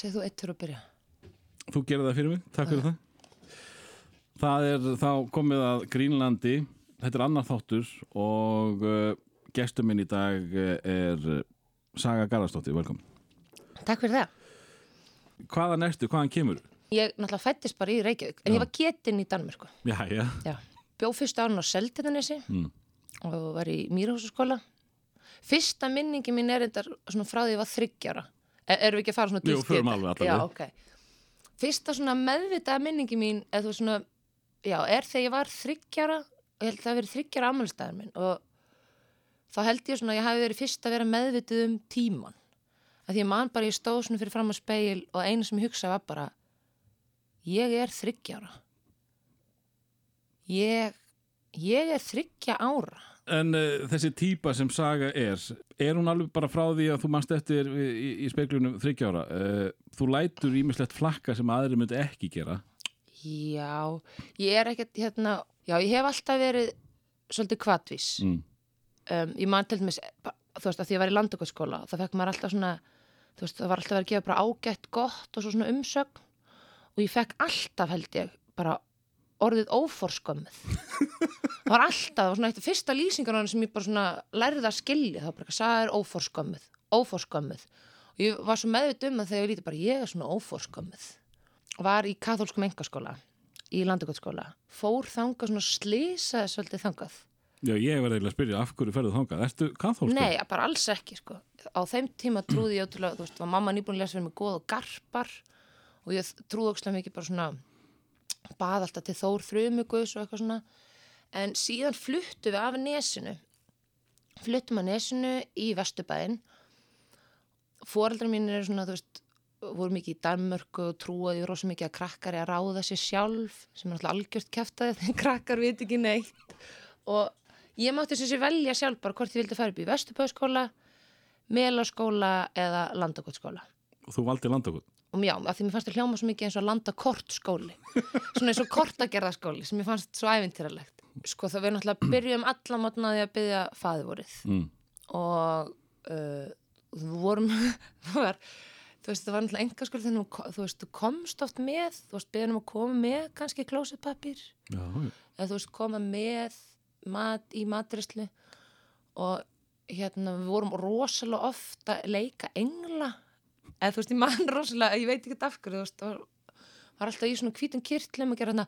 segð þú eittur að byrja. Þú gerir það fyrir mig, takk fyrir það. Það er þá komið að Grínlandi Þetta er annar þáttur og uh, gestur minn í dag uh, er Saga Garðarsdóttir, velkomin. Takk fyrir það. Hvaðan ertu, hvaðan kemur? Ég náttúrulega fættist bara í Reykjavík. En Já. ég var getinn í Danmörku. Já, já, Já, bjó fyrsta árun á Seltjarnanesi Mm. og var í Mýrahúsaskóla. Fyrsta minningi mín er þetta frá því ég var þryggjara er, Erum við ekki að fara svona Jú, dýpt í förum þetta? alveg alla Já, ok. Fyrsta svona meðvitaða minningi mín eða þú veist svona, já, er þegar ég var þryggjara og ég held að það verið þryggjara ammælstæður minn og þá held ég svona að ég hafi verið fyrst að vera meðvituð um tíman að því ég man bara ég stóð svona fyrir fram að speil og einu sem ég hugsaði var bara ég er þryggjara ég ég er þryggja ára En uh, þessi típa sem Saga er er hún alveg bara frá því að þú manst eftir í, í, í speiklunum þryggjára uh, Þú lætur ímislegt flakka sem aðri myndi ekki gera. Já, ég er ekkert hérna, já, ég hef alltaf verið svolítið kvatvís mm. um, ég man til dæmis þú veist, að því ég var í landakotskóla það fekk maður alltaf svona þú veist, það var alltaf verið að gefa bara ágætt gott og svo svona umsögn. Og ég fekk alltaf held ég bara orðið óforskömmið það var alltaf, það svona eitt af fyrsta lýsingar á hann sem ég bara svona lærði að skilja. Það var bara ekki að sagða er óforskömmið óforskömmið og ég var svo meðvit um það þegar ég lítið bara ég er svona óforskömmið og var í katholskum engaskóla í landakotskóla. Fór þangað svona slísaði svolítið þangað. Já, ég var eiginlega að spyrja af hverju ferðu þangað? Ertu kathólsku? Nei, bara alls ekki sko. Á þeim tíma trúði ég ótrúlega, þú veist, var mamma nýbúin bað alltaf til þór þrjumugus og eitthvað svona. En síðan fluttu við af nesinu. Fluttum að nesinu í Vesturbæinn. Fóreldrar mín eru svona, þú veist voru mikið í Danmörku og trúaði rosa mikið að krakkar er að ráða sér sjálf sem er alltaf algjört kæftæði þegar krakkar veit ekki neitt. Og ég mátti sem sé velja sjálf bara hvort ég vildi fara upp í Vesturbæðskóla Melaskóla eða Landakotskóla Og þú valdi landakot og já, af því mér fannst það hljóma svo mikið eins og landakortskóli svona eins og kortagerðaskóli sem mér fannst svo ævintýralegt. Sko það við náttúrulega byrjum alla mótnaði að byggja faðivorið mm. og uh, við vorum það var, þú veist það var náttúrulega enga skóli þegar þú- þú veist þú komst oft með þú veist beðin um að koma með kannski já. eða þú veist koma með mat í matrislu og hérna við vorum rosalega ofta að leika engla eða þú veist ég man rosalega, ég veit ekki af hverju þú veist, það var, alltaf í svona hvítum kirtlum að gera hérna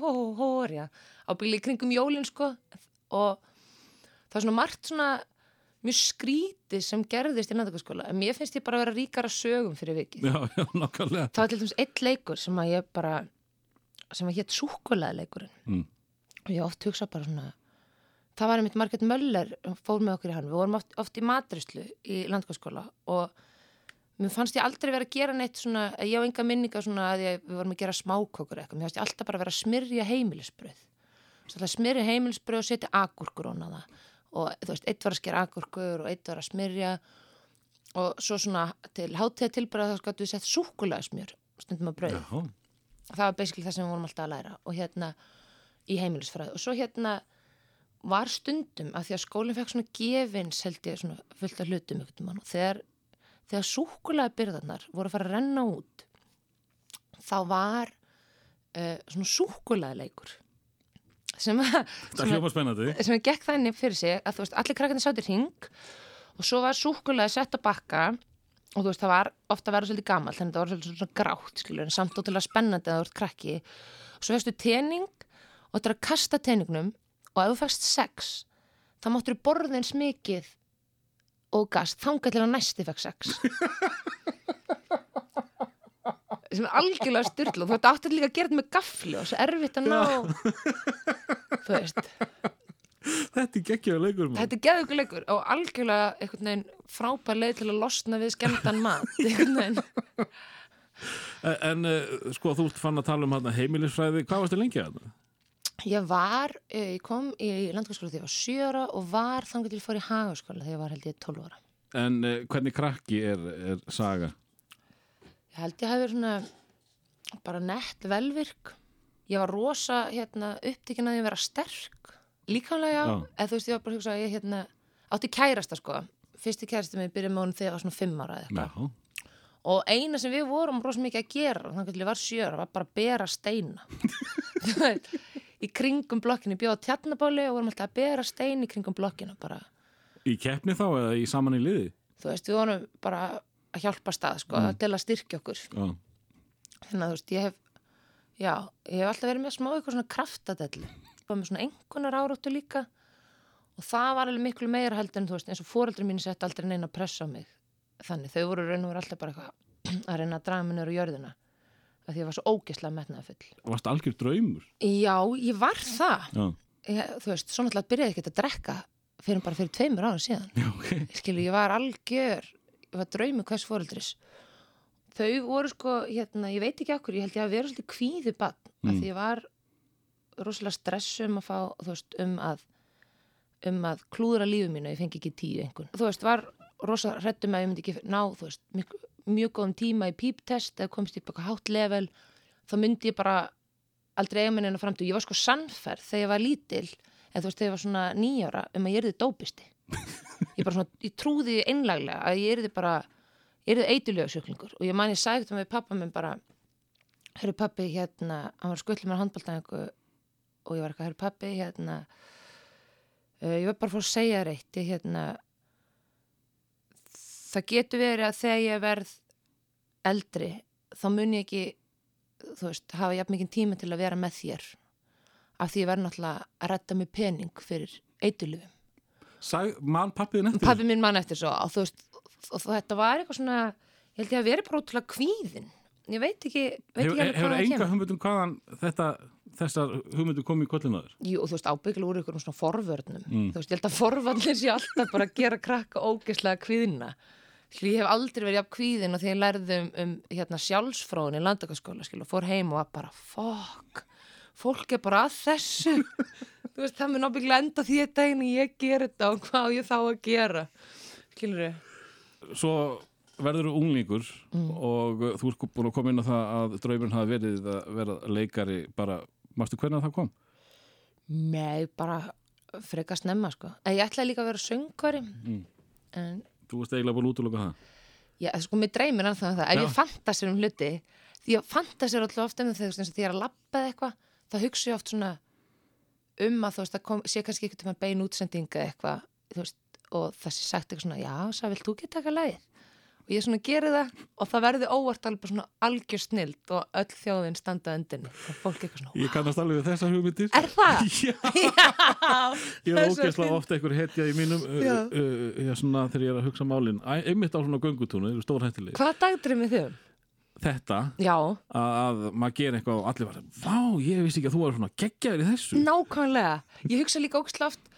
glória á bíli kringum jólin sko. Og það var svona margt svona mjög skrítið sem gerðist í næðakaskóla en mér finnst ég bara að vera ríkara sögum fyrir vikið. Já, já, nákvæmlega. Það var til dæmis eitt leikur sem að ég bara sem að hétt súkulega leikurinn Mm. og ég oft hugsa bara svona það var einmitt Margrét Möller fór með okkur í hann, við vorum oft, oft í matrislu í landskóla og mér fannst ég aldrei vera að gera neitt svona, ég á enga minninga svona að ég, við vorum að gera smákökur eitthvað, mér fannst ég alltaf bara að vera að smyrja heimilisbröð smyrja heimilisbröð og setja agurkur ón á það. Og þú veist, eitt var að skera agurkur og eitt var að smyrja. Og svo svona til hátíða tilbæra þá skattu við sett súkulega smjör stundum að brauð. Já, það var basically það sem við vorum alltaf að læra og hérna í heimilisfræði. Og svo hérna var stundum að því að skólinn fekk svona gefins held ég svona fullt af hlutum ykkur mann og þegar, þegar súkulega byrðarnar voru að fara að renna út þá var uh, svona súkulega leikur sem að sem að gekk þannig fyrir sig að þú veist, allir krakkarnir sátir hring og svo var súkulega sett að bakka og þú veist, það var ofta að vera svolítið gammal þannig að það var svolítið svona grátt, skilur en samt ótrúlega spennandi að það voru krakki. Og svo fegstu tening og þetta er að kasta teningnum og ef þú fegst sex þá máttur þú borða eins mikið og gast. Að næsti fekk sex. Sem er algjörlega styrla þú ætti áttur líka að gera þetta með gafli og svo erfitt að ná. Þú veist. Þetta er geggjaður leikur maður. Þetta er geðuguleikur og algjörlega einhvern veginn frábær leið til að losna við skemmtan mat. En, uh, sko, þú ert fann að tala um heimilisfræði. Hvað varstu lengi að það? Ég var, eh, ég kom í landskóla þegar ég var 7 ára og var þannig til ég fór í hagaskóla þegar ég var held ég 12 ára. En uh, hvernig krakki er, er saga? Ég held ég hafi verið svona bara nett velvirk. Ég var rosa hérna, upptíkin að ég vera sterk. Líkanlega eða þú veist ég var bara að hugsa að ég hérna, átti kærasta sko fyrsti kærasti mig byrjaði með honum þegar ég var svona fimm ára eða eitthvað og eina sem við vorum rosa mikið að gera þannig að ég var sjöra, var bara að bera steina Þú veit, í kringum blokkinu, bjóða tjarnabáli og vorum alltaf að bera stein í kringum blokkinu bara, í keppni þá eða í saman í liði? Þú veist, við vorum bara að hjálpa stað, sko, Mm. til að styrkja okkur. Já, þannig að þú veist, ég hef já, ég hef alltaf verið með smá eitthvað svona kraftadellu og með svona engunar áróttu líka og það var alveg miklu meira heldur en þú veist, eins og fóreldri mín sett aldrei neina pressa á mig þannig, þau voru raun og voru alltaf bara að reyna að draga mig nýra á af því ég var svo ógeðslega metnaða full varst algjör draumur? Já, ég var það. Ég, þú veist, svo náttúrulega byrjaði ekki að drekka fyrir bara fyrir tveimur ára síðan. Já, ok. Skilu, ég var algjör ég var draumi hvers fóreldris þau voru sko, hérna, ég veit ekki okkur ég held ég að vera svolítið kvíði bann mm. Mm. því ég var rosalega stressu um að fá, þú veist, um að um að klúðra lífu mínu ég fengi ekki tíu einhvern þú veist, var rosa hrettum að ég myndi ekki ná, þú veist, mjög, mjög góðum tíma í píptest eða komst upp eitthvað hátt level þá myndi ég bara aldrei eiga minna fram til, ég var sko sannferð þegar ég var lítil, eða þú veist, þegar ég var svona nýjára um að ég erði dópisti. Ég svona, ég trúði einlaglega að ég erði bara, ég erði eitulega sjúklingur og ég man ég sagði þetta með pappa minn bara, herru pappi hérna, hann var skullið mér handbóltæðingu og ég var eitthvað, herru pappi hérna uh, ég var bara fór að segja þér eitt ég hérna það getur verið að þegar ég verð eldri þá mun ég ekki þú veist, hafa jafn mikið tíma til að vera með þér. Af því ég verð náttúrulega að redda mig pening fyrir eitulufum Sæ, mann pappiðin eftir Pappi minn mann eftir svo og veist, og þetta var eitthvað svona ég held ég að vera bara ótrúlega kvíðin. Ég veit ekki, veit Hefur, ekki hefur það enga hugmyndum hvaðan þetta, þessar hugmyndum komið í kollinaður? Jú, þú veist, ábyggilega úr ykkur svona forvörnum Mm. þú veist, ég held að forvarnir sé alltaf bara að gera krakka ógeðslega kvíðina Skil, ég hef aldrei verið jafn kvíðin og því ég lærði um, um hérna, sjálfsfróðin í landakaskóla skil, og fór heim og var bara fokk, fólk er bara að þessu þú veist, það mun ábygglega enda því að daginn ég ger þetta og hvað ég þá að gera skilur við Svo verður þú unglingur Mm. og þú ert búin að koma inn á það að draumurinn hafi verið að vera leikari bara, mástu hvernig það kom? Nei, bara freka snemma sko. Ég ætlaði líka að vera söngvari Mm. en Þú veist eiginlega búin að útloka það já, sko, mér dreymir ennþá um það ef Já. ég fantasir um hluti því ég fantasir alltaf ofta um það þegar því ég er að labba eða eitthvað, þá hugsa ég oft svona um að þú veist, það kom, sé kannski eitthvað maður bein útsendinga eitthvað þú veist, og þessi sagt eitthvað svona já, svo vilt þú geta lagið og ég svona geri það og það verði óvart alveg bara svona algjör snild og öll þjóðin standa undinni og fólk eitthvað svona, Ég kannast alveg við þessar hugmyndir er það? Já, Já, ég er ógeðslega ofta einhver hetja í mínum uh, Já. uh, uh, svona, þegar ég er að hugsa málin einmitt á svona göngutúnu, stórhættileg Hvað dagdrymið þau? Þetta Já, að, að maður gera eitthvað og allir var Vá, ég vissi ekki að þú var svona geggjaður í þessu nákvæmlega. Ég hugsa líka ógstlega oft,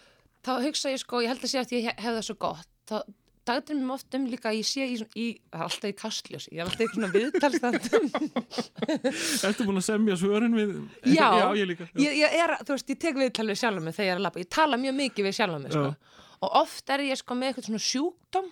þá hugsa ég sko, ég held að sé að ég hef það svo gott. Þá dagdrymum oft um líka, að ég sé í, í alltaf í kastljósi, ég er alltaf í svona viðtalstandum. Ertu búin að semja svörin við Já. Já, ég líka já. ég, ég er, þú veist, ég tek viðtal við sjálfum mig þegar ég er að labba. Ég tala mjög mikið við sjálfum mig, sko. Og oft er ég sko með eitthvað svona sjúkdóm,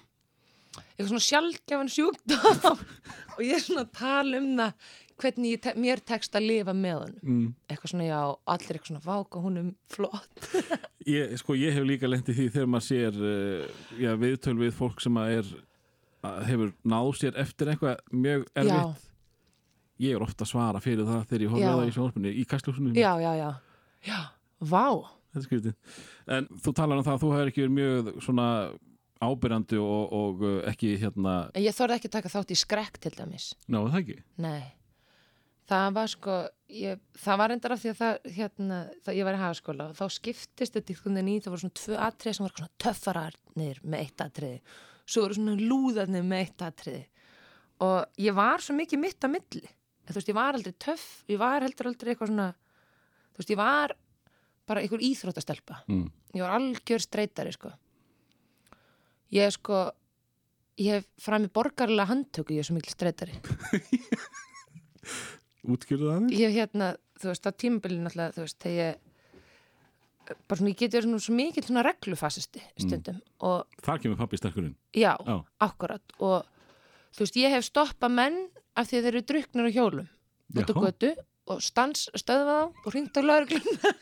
eitthvað svona sjálfgjafan sjúkdóm og ég er svona að tala um það hvernig te mér tekst að lifa með honum. Mm. Eitthvað svona, já, allir eitthvað svona, váka, hún er flott. Ég, sko, ég hef líka lent í því þegar maður sér uh, já, viðtöl við fólk sem að er að hefur náð sér eftir eitthvað mjög erfitt ég er ofta að svara fyrir það þegar ég horfði Já. á það í sjónvarpinu í kastljósunum Já, já, já. Já, vá. En þú talar um það að þú hefur ekki verið mjög svona ábyrjandi og, og uh, ekki hérna, En ég þorði ekki að taka þátt í skrekk til dæmis. ná það var sko, ég, það var endar af því að það, hérna, það, ég var í hagaskóla og þá skiptist þetta einhvern veginn í, það voru svona tvö atriði sem voru svona töffararnir með eitt atriði. Svo voru svona lúðarnir með eitt atriði. Og ég var svo mikið mitt að milli. Þú veist, ég var aldrei töff, ég var heldur aldrei eitthvað svona, þú veist, ég var bara einhver íþróttastelpa. mm. Ég var algjör streytari, sko. Ég sko, ég hef fram í borgarlega handtöku, ég er svo mikil streytari. Útskýrðu það aðeins? Ég hef hérna, þú veist, á tímabilið náttúrulega, þú veist, þegar ég, bara svona, ég geti verið svona svo mikil svona reglufasisti stundum og Þar kemur pappi sterkurinn já, Já. akkurat og þú veist, ég hef stoppað menn af því að þeir eru druknir á hjólum út á götu og stans stöðvað á og hringt á laurugluna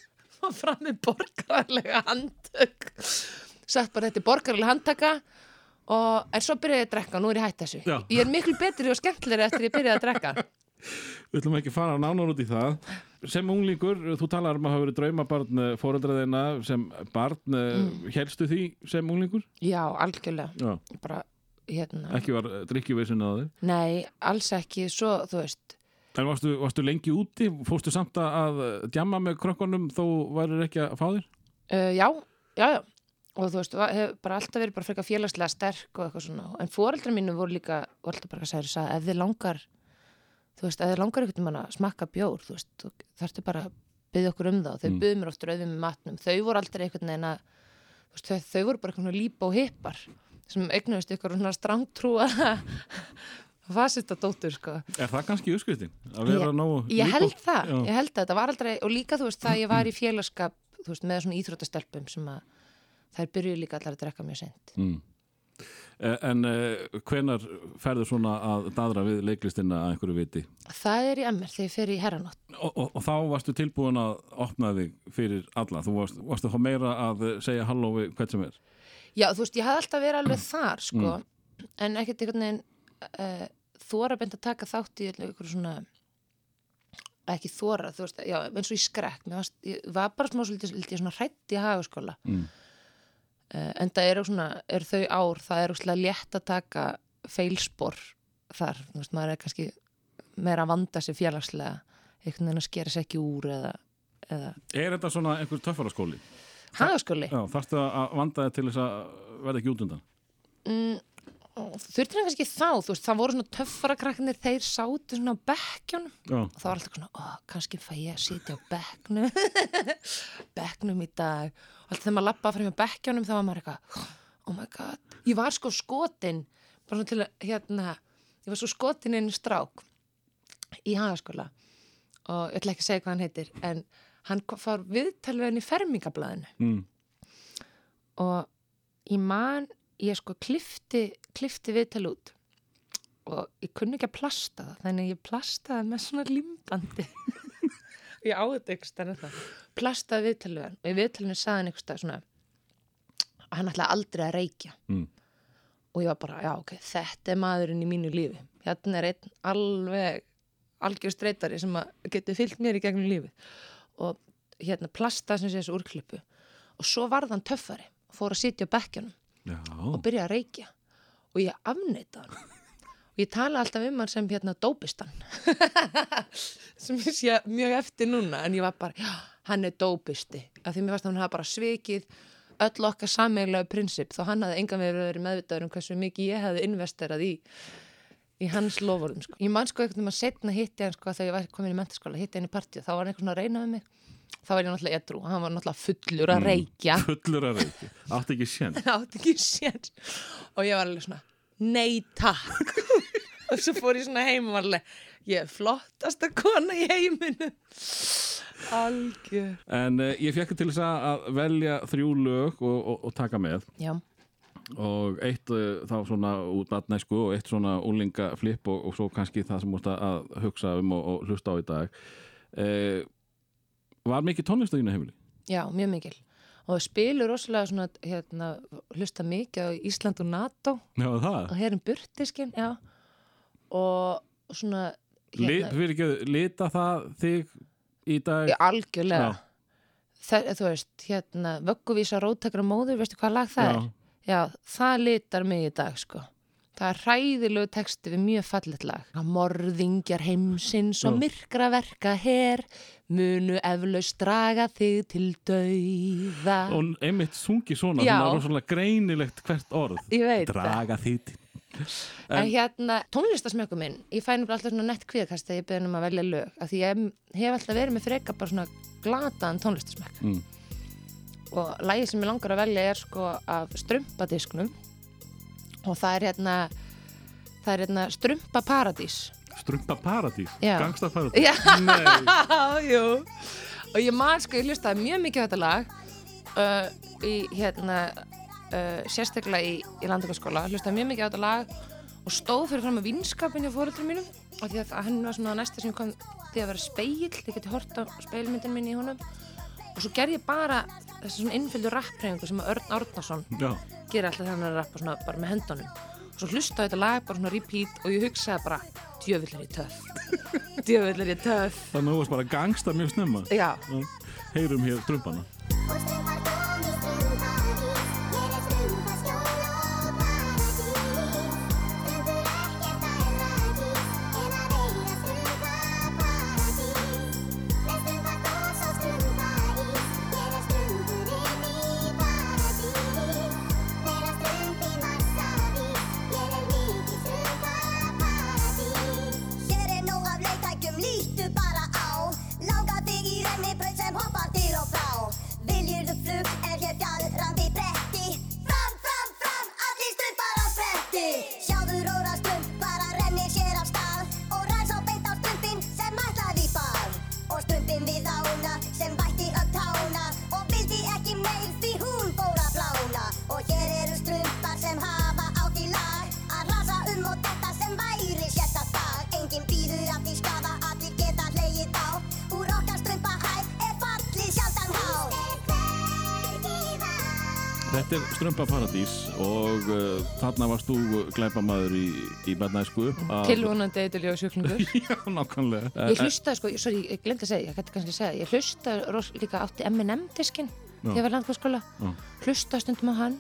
og fram með borgarlega handtök sagt bara þetta er borgarlega handtaka og, en svo byrjaði ég að drekka, nú er ég hætt þessu Já. ég er miklu betri og skemmtilegri eftir ég byrjaði að drekka Við ætlum ekki að fara nánar út í það. Sem unglingur, þú talar um að hafa verið draumabarn fóreldraðina sem barn, mm. helstu því sem unglingur? já, algjörlega, Já. bara hérna, Ekki var drikkjuveisin að þig. nei, alls ekki svo, þú veist En varstu, varstu lengi úti? Fórstu samt að djamma með krökkunum þó varir ekki að fá þér? uh, já, já, já og þú veist, va- hef bara alltaf verið bara frekar félagslega sterk og eitthvað svona, en foreldrar mínu voru líka, voru alltaf bara að segja, sagði, ef þið langar þú veist, ef þið langar einhvern mann að smakka bjór, þú veist, þú þarftu bara að byggja okkur um það þau Mm. mm. byggðu mér oft rauðum með matnum, þau voru aldrei einhvern veginn að, þau, þau voru bara veginn lípa og hippar sem eignuðist ykkur svona strángtrúa fasista dóttur, sko Er það kannski? Að nógu Ég lík held og- það, Já. ég held það, það var aldrei og líka þú veist það ég var í félagskap þú veist með svona íþróttastelpum sem að þær byrjuðu líka allar að drekka mjög sent Mm. Eh, En uh, hvenar ferður svona að dadra við leiklistina að einhverju viti? Það er í MR þegar ég fer í herranótt Og, og, og þá varstu tilbúin að opna þig fyrir alla. Þú varst, varstu þá meira að eh, segja halló við hvert sem er. Já, þú veist, ég hafði alltaf verið alveg þar sko, en ekkert einhvern veginn uh, þóra beint að taka þátt í einhverju svona ekki þóra, þú veist, já, eins og í skrekk mér varst, ég var bara smá svolítið, svolítið svona hrætt í hagaskóla Mm. Uh, en það eru svona, er þau ár það er úrslega létt að taka feilspor þar, þú veist, maður er kannski meira að vanda sig félagslega einhvern veginn að skera sér ekki úr eða, eða Er þetta svona einhver töffaraskóli? hagaskóli Já, þarftu að vanda þig til þess að verða ekki út undan? mm, þurfti hann kannski þá þú veist, það voru svona töffara krakkanir þeir sátu svona á bekkjónum og það var alltaf svona, ó, kannski fæ ég að sitja á bekknum. Bekknum í dag. Og alltaf þegar maður lappaði frá bekkjónum þá var maður eitthvað, oh my god. Ég var sko skotin bara svona til að, hérna, ég var svo skotin inn í strák í hagaskóla. Og ég ætla ekki að segja hvað hann heitir en hann fór viðtalveðin í fermingablaðinu mm. og ég man ég sko klifti, klifti viðtal út. Og ég kunni ekki að plasta það þannig að ég plastaði með svona limbandi. Ég á þetta ykkur stærn það. Plastaði viðtalið hann. Og í viðtalinu saði hann ykkur stærn svona að hann ætlaði aldrei að reykja. Mm. og ég var bara, já ok, þetta er maðurinn í mínu lífi. Hérna er einn alveg algjör streytari sem að getur fyllt mér í gegnum lífið. Og hérna plastaði sem sé þessu úrklippu og svo varð hann töffari og fór að sitja á bekkjunum Já, og byrja að reykja og ég afneita hann og ég tala alltaf um hann sem hérna dópistan sem ég sé mjög eftir núna en ég var bara, já, hann er dópisti af því mér varst að hann hafa bara svikið öll okkar sammeiglega prinsip þó hann hafði enga verið meðvitaður um hversu mikið ég hefði investerað í í hans lofurðum sko. Ég man sko einhvern veginn að setna hitti hann sko þegar ég var komin í mentaskóla, hitti hann í partíu, þá var hann einhvern veginn að reyna með mig. Þá var ég náttúrulega edru, hann var náttúrulega fullur að reykja. Fullur að reykja. Átti ekki sén. átti ekki sér og ég var alveg svona nei takk. Og svo fór ég svona heim og var alveg ég er flottasta kona í heiminu algjör. En uh, ég fekk til þess að að velja þrjú lög og, og, og taka með. Já, og eitt uh, þá svona út batnæsku og eitt svona úlinga flip og, og svo kannski það sem múst að hugsa um og, og hlusta á í dag. Uh, Var mikið tónlist á þínu heimili? já, mjög mikil og spilur rosalega svona hérna, hlusta mikið á Ísland og NATO Já, það og herin burtiskin, já og svona Lit, hérna, fyrir ekki, lita það þig í dag já, algjörlega Já. Það, þú veist, hérna, vögguvísa róttakra móður, veistu hvað lag það er? Já, það litar mig í dag, sko. Það er hræðilegu texti við mjög fallet lag. Morðingjar heimsins og Já. myrkra verka her, munu eflaust draga þig til dauða. og einmitt sungi svona Já. svona rosalega greinilegt hvert orð Ég veit það. draga því til En hérna, tónlistasmökkum minn, ég fæ nefnilega alltaf svona nett kviðkast þegar ég beðin um að velja lög. Af því ég hef alltaf verið með freka bara svona glataðan tónlistasmökk. mm. og lagið sem ég langar að velja er sko af strumpadisknum og það er hérna það er hérna strumpa paradís strumpa paradís, gangsta paradís Já. Nei, jú. Og ég man sko, ég hlustaði mjög mikið á þetta lag uh, í hérna uh, sérstaklega í, í landakaskóla hlustaði mjög mikið á þetta lag og stóð fyrir fram að vinskapin hjá fóreldrum mínum og því að hann var svona næsta sem kom því að vera speill, þið geti hort á speilmyndin minni í honum og svo gerði ég bara þessi svona innfylgdu rappreyfingu sem Örn Árnason já, gera alltaf þannig að rappa svona bara með hendunum og svo hlusta þetta lag bara svona repeat og ég hugsaði bara djöfull er ég töff. Djöfull er ég töff. Þannig að þú varst bara gangsta mjög snemma. Já. Heyrum hér strumpana Strömpa Paradís og uh, þarna varst þú glæpamaður í, í barnæsku. Að- tilvonandi eitthvað sjúklingur Já, nákvæmlega. Ég hlustaði sko, sorry, ég glemdi að segja ég gæti kannski að segja, ég hlustaði ros- líka átti M&M diskin þegar ég var landkvæðskóla Já. hlustaði stundum á hann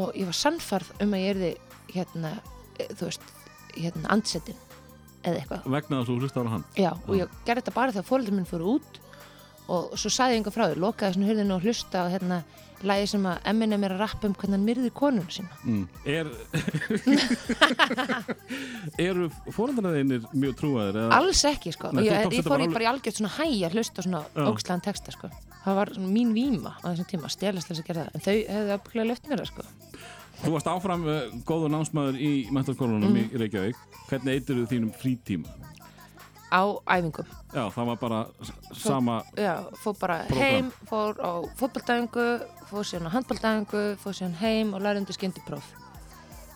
og ég var sannfarð um að ég erði hérna, eh, þú veist hérna andsetin eða eitthvað. Vegna þess að þú hlustar á hann? Já, og ég gerði þetta bara þegar fóröldur minn fóru út og svo saði ég enga frá því, lokaði svona hurðinu og hlusta á hérna lægi sem að Eminem er að rappa um hvernig hann myrði konuna sína. mm. Er Eru fóreldraðinir mjög trúaðir? Eða? Alls ekki, sko. Nei, ég, ég fór bara í alveg- bara í algjört svona hæ að hlusta á svona Já. ógstlæðan texta, sko. Það var svona mín víma á þessum tíma, þess að gera það. En þau hefðu ábygglega löft mér það, sko. Þú varst áfram uh, góður námsmaður í mentaskólanum Mhm. í Reykjavík Hvernig þú þínum frítíma? Á æfingum. Já, það var bara sama Já, fór bara Prógram. heim, fór á fótballtæfingu, fór síðan á handballtæfingu, fór síðan heim og lærði undir skyndipróf.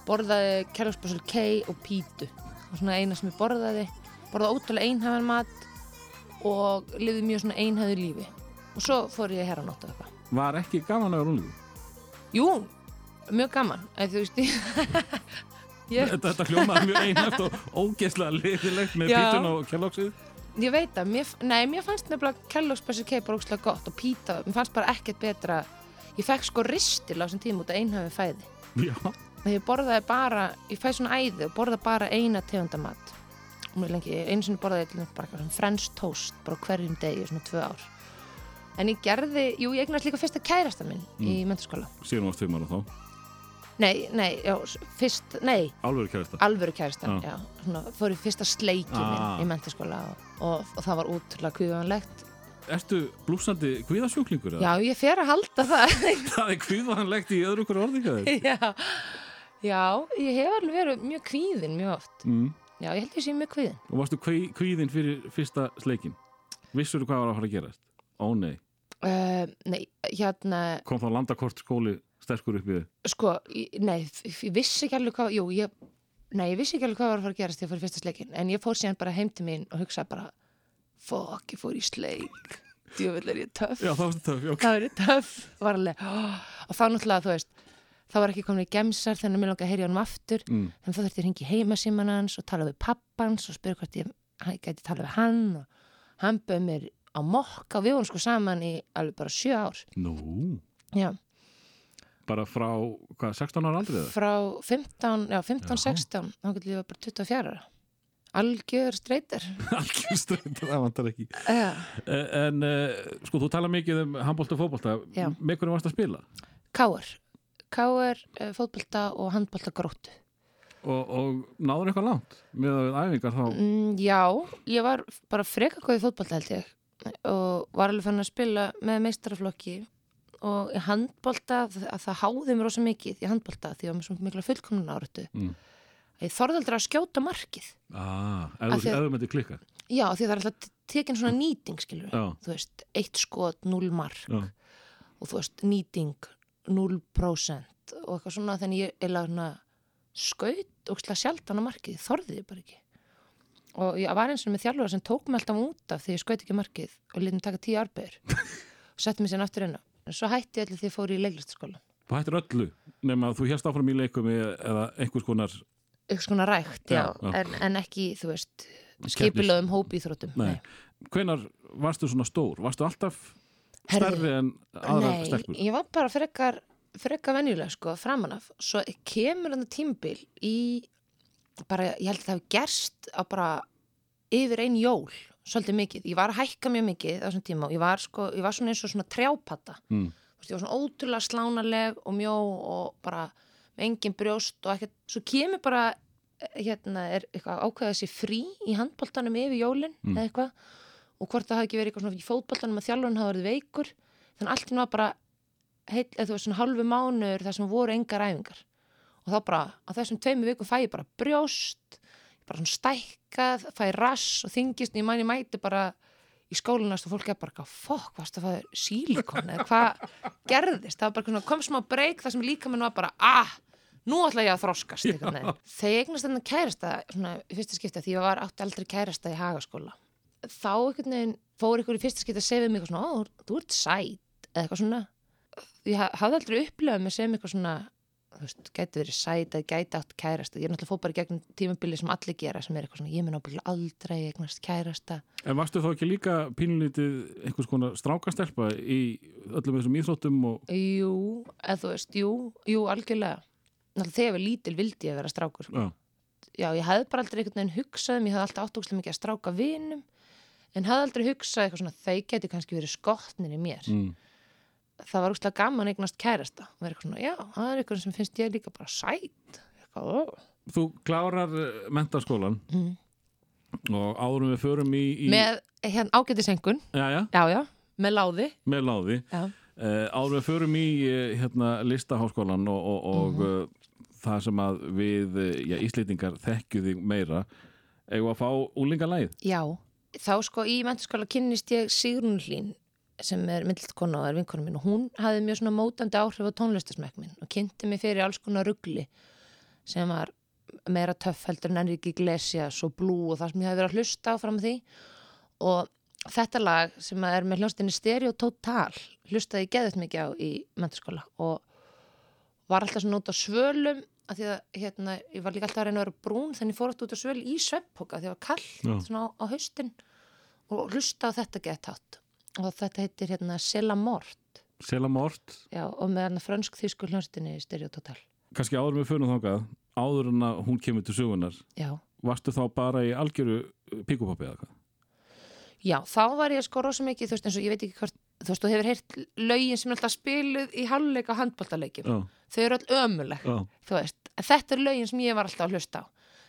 Borðaði kærlóksbássul kei og pítu. Var svona eina sem ég borðaði. Borðaði ótrúlega einhæfan mat og lifði mjög svona einhæðu lífi. Og svo fór ég að herra nótt og eitthvað. Var ekki gaman að vera unlingu? Jú, mjög gaman. Eða, þú veist, ég, Þetta, þetta hljómaði mjög einhæft og ógeðslega liðilegt með pítun og kjallóksið ég veit að, mér, nei, mér fannst nefnilega kærlóksbássul kei bara ótrúlega gott og píta, mér fannst bara ekkert betra. Ég fekk sko ristil á þessum tíma út af einhæfu fæði. Já, að ég borðaði bara, ég fæ svona æði og borða bara eina tegundamat og mér lengi, einu sinni borðaði ég bara svona French toast, bara hverjum degi svona tvö ár. En ég gerði, jú ég eignast líka fyrsta kærasta minn í mentaskóla síðan varst tveimara þá nei, nei, já, fyrst, nei Álveru kærasta alvöru kærasta, Já. já, svona fór í fyrsta sleiki Ah. minn í mentaskóla og, og, og það var útrúlega kvíðanlegt Ertu blúsandi kvíðasjúklingur? já, ég fer að halda það Það er kvíðanlegt í öðru hverju orðingaður já, já, ég hef alveg verið mjög kvíðin mjög oft mm. já, ég held ég sé mjög kvíðin Og varstu kví, kvíðin fyrir fyrsta sleikin? Vissur hvað var að fara að gerast? Ó nei, Uh, nei, hérna, kom þá landakort skóli sterkur upp í þið sko, nei, ég vissi ekki alveg hvað, jú, ég, nei, ég vissi ekki alveg hvað var að fara að gerast þegar ég fór í fyrsta sleikin, en ég fór síðan bara heim til mín og hugsaði bara, fuck, ég fór í sleik, djöfull er ég töff, Já, það varstu töf, já, það var alveg, oh, og þá náttúrulega, þú veist, þá var ekki komin í gemsar þannig að mér langaði að heyri honum aftur, mm. þannig þá þurfti ég að hringi heimasíman hans og tala við pappans og spyrja hvort ég gæti tala við hann og hann bauð mér á mokka og við vorum sko saman í alveg bara sjö ár, Nú, já. Bara frá, hvað, 16 ára aldrei það? frá 15, já 15, Já. 16 þá getur ég bara 24 ára algjör streytir Algjör strönd, það vantar ekki ja. Eh, En, uh, sko, þú tala mikið um handbólta og fótbólta Já. Með hvernig varst að spila? Káar Káar, uh, fótbolta og handbolta gróttu Og, og náður eitthvað langt með að æfingar þá mm, já, ég var bara freka góð í fótbolta held ég og var alveg fann að spila með meistaraflokki og í handbolta að það háði mér rosa mikið í handbolta því að mér svona mikla fullkomnun áratu Mm. ég þorði aldrei að skjóta markið. Ah, Ef því að- já, því það er alltaf tekin svona nýting skilur Já, þú veist, eitt skot, null mark. Já, og þú veist, nýting 0% og eitthvað svona þannig ég er svona skaut og sjaldan á markið, þorðið ég bara ekki. Og ég var eins og með þjálfur sem tók mig alltaf út af því ég skaut ekki markið og mig taka tíu arbegur og setti mig sérna aftur inn á en svo hætti allir því ég fór í leiklistaskóla Þú hættir öllu nema þú hérst áfram í leikum eða einhvers konar eitthvað svona rækt, já, Já. En, en ekki, þú veist skipilöðum hópíþróttum Nei. Hvenar varstu svona stór? Varstu alltaf stærri en aðra Nei, stelpur? ég var bara frekar frekar venjuleg sko, framan af svo kemur hann tímbil í bara, ég held að það hefur gerst á bara yfir ein jól svolítið mikið, ég var að hækka mjög mikið þessum tíma og ég var sko, ég var svona eins og svona trjápata, Mm. Ég var svona ótrúlega slánaleg og mjó og bara með engin brjóst og ekkert, svo kemur bara eh, hérna er eitthvað ákveðað sér frí í handboltanum yfir jólin Mm. eða eitthvað. Og hvort það hafi ekki verið eitthvað svona í fótboltanum að þjálfurinn hafa verið veikur. Þannig allt nú var bara heil, eða þú veist svona halvu mánuður þar sem voru engar æfingar. Og þá bara á þessum tveimu vikum fæ ég bara brjóst bara svona stækkað, fæ rass og þingist ég mæni mæti bara í skólanast og fólk er bara, fokk, varst að fæða sílikon eða hvað gerðist? Það var bara svona, kom smá breyk þar sem líka minn var bara, ah, nú ætla ég að veginn. þegar ég eignast þennan kærasta svona í fyrsta skipta því ég var átti aldrei kærasta í hagaskóla þá einhvern veginn fór ykkur í fyrsta skipta að segja mig eitthvað svona, ó, þú ert sæt eða eitthvað svona. Ég ha- hafði aldrei upplifað mig sem eitthvað svona þú veist, gæti verið sæt eða gæti átt kærasta ég er náttúrulega fór bara gegnum tímabili sem allir gera sem er eitthvað svona, ég mun ábyggla aldrei eignast kærasta En varstu þá ekki líka pínlítið einhvers konar strákastelpa í öllum þessum íþróttum og Jú, eða þú veist, jú, jú, algjörlega. Náttúrulega þegar ég var lítil vildi ég vera strákur. sko. já, Já, ég hefði bara aldrei einhvern veginn hugsað, um- ég hefði alltaf áttókslega mikið að stráka vinum, en hefði aldrei hugsað eitthvað svona, Það var úrslega gaman eignast kærasta. Og vera eitthvað svona, já, það er eitthvað sem finnst ég líka bara sæt. Eitthvað. Þú klárar mentaskólan Mm. og áðurum við förum í, í Með hérna ágætisengun, já, já, já, já, með láði. með láði uh, áður við förum í hérna, listaháskólan og, og, og Mhm. uh, það sem að við já, Íslendingar þekkju þig meira eigum að fá úlingalæð já. Þá sko í mentaskóla kynnist ég Sigrun Hlín sem er myndlilt kona og er vinkona mín og hún hafði mjög svona mótandi áhrif á tónlistasmekk minn og kynnti mig fyrir alls konar ruggli sem var meira töff heldur en Enrique Iglesias og Blue og það sem ég hafði verið að hlusta á fram því. Og þetta lag sem er með hljónstinni Stereo Total hlustaði ég geðið mikið á í mentaskóla og var alltaf svona út á svölum að því að hérna, ég var líka alltaf að reyna að vera brún þannig fór alltaf út á svöl í sveppoka því að það var kallt svona á, á haustin og hlusta á þetta gett hátt og þetta heitir hérna Sela Mort. Selamort, já, og með hérna frönsk þýsku hljónstinni Stereo Total kannski áður við förum þangað áður en að hún kemur til sögunar já, varstu þá bara í algjöru píkupoppi eða hvað? já, þá var ég sko rosa mikið þú veist eins og ég veit ekki hvort þú veist, þú hefur heyrt lögin sem er alltaf spiluð í halvleika handbóltaleikjum þau eru öll ömuleg þú veist, þetta er lögin sem ég var alltaf að hlusta á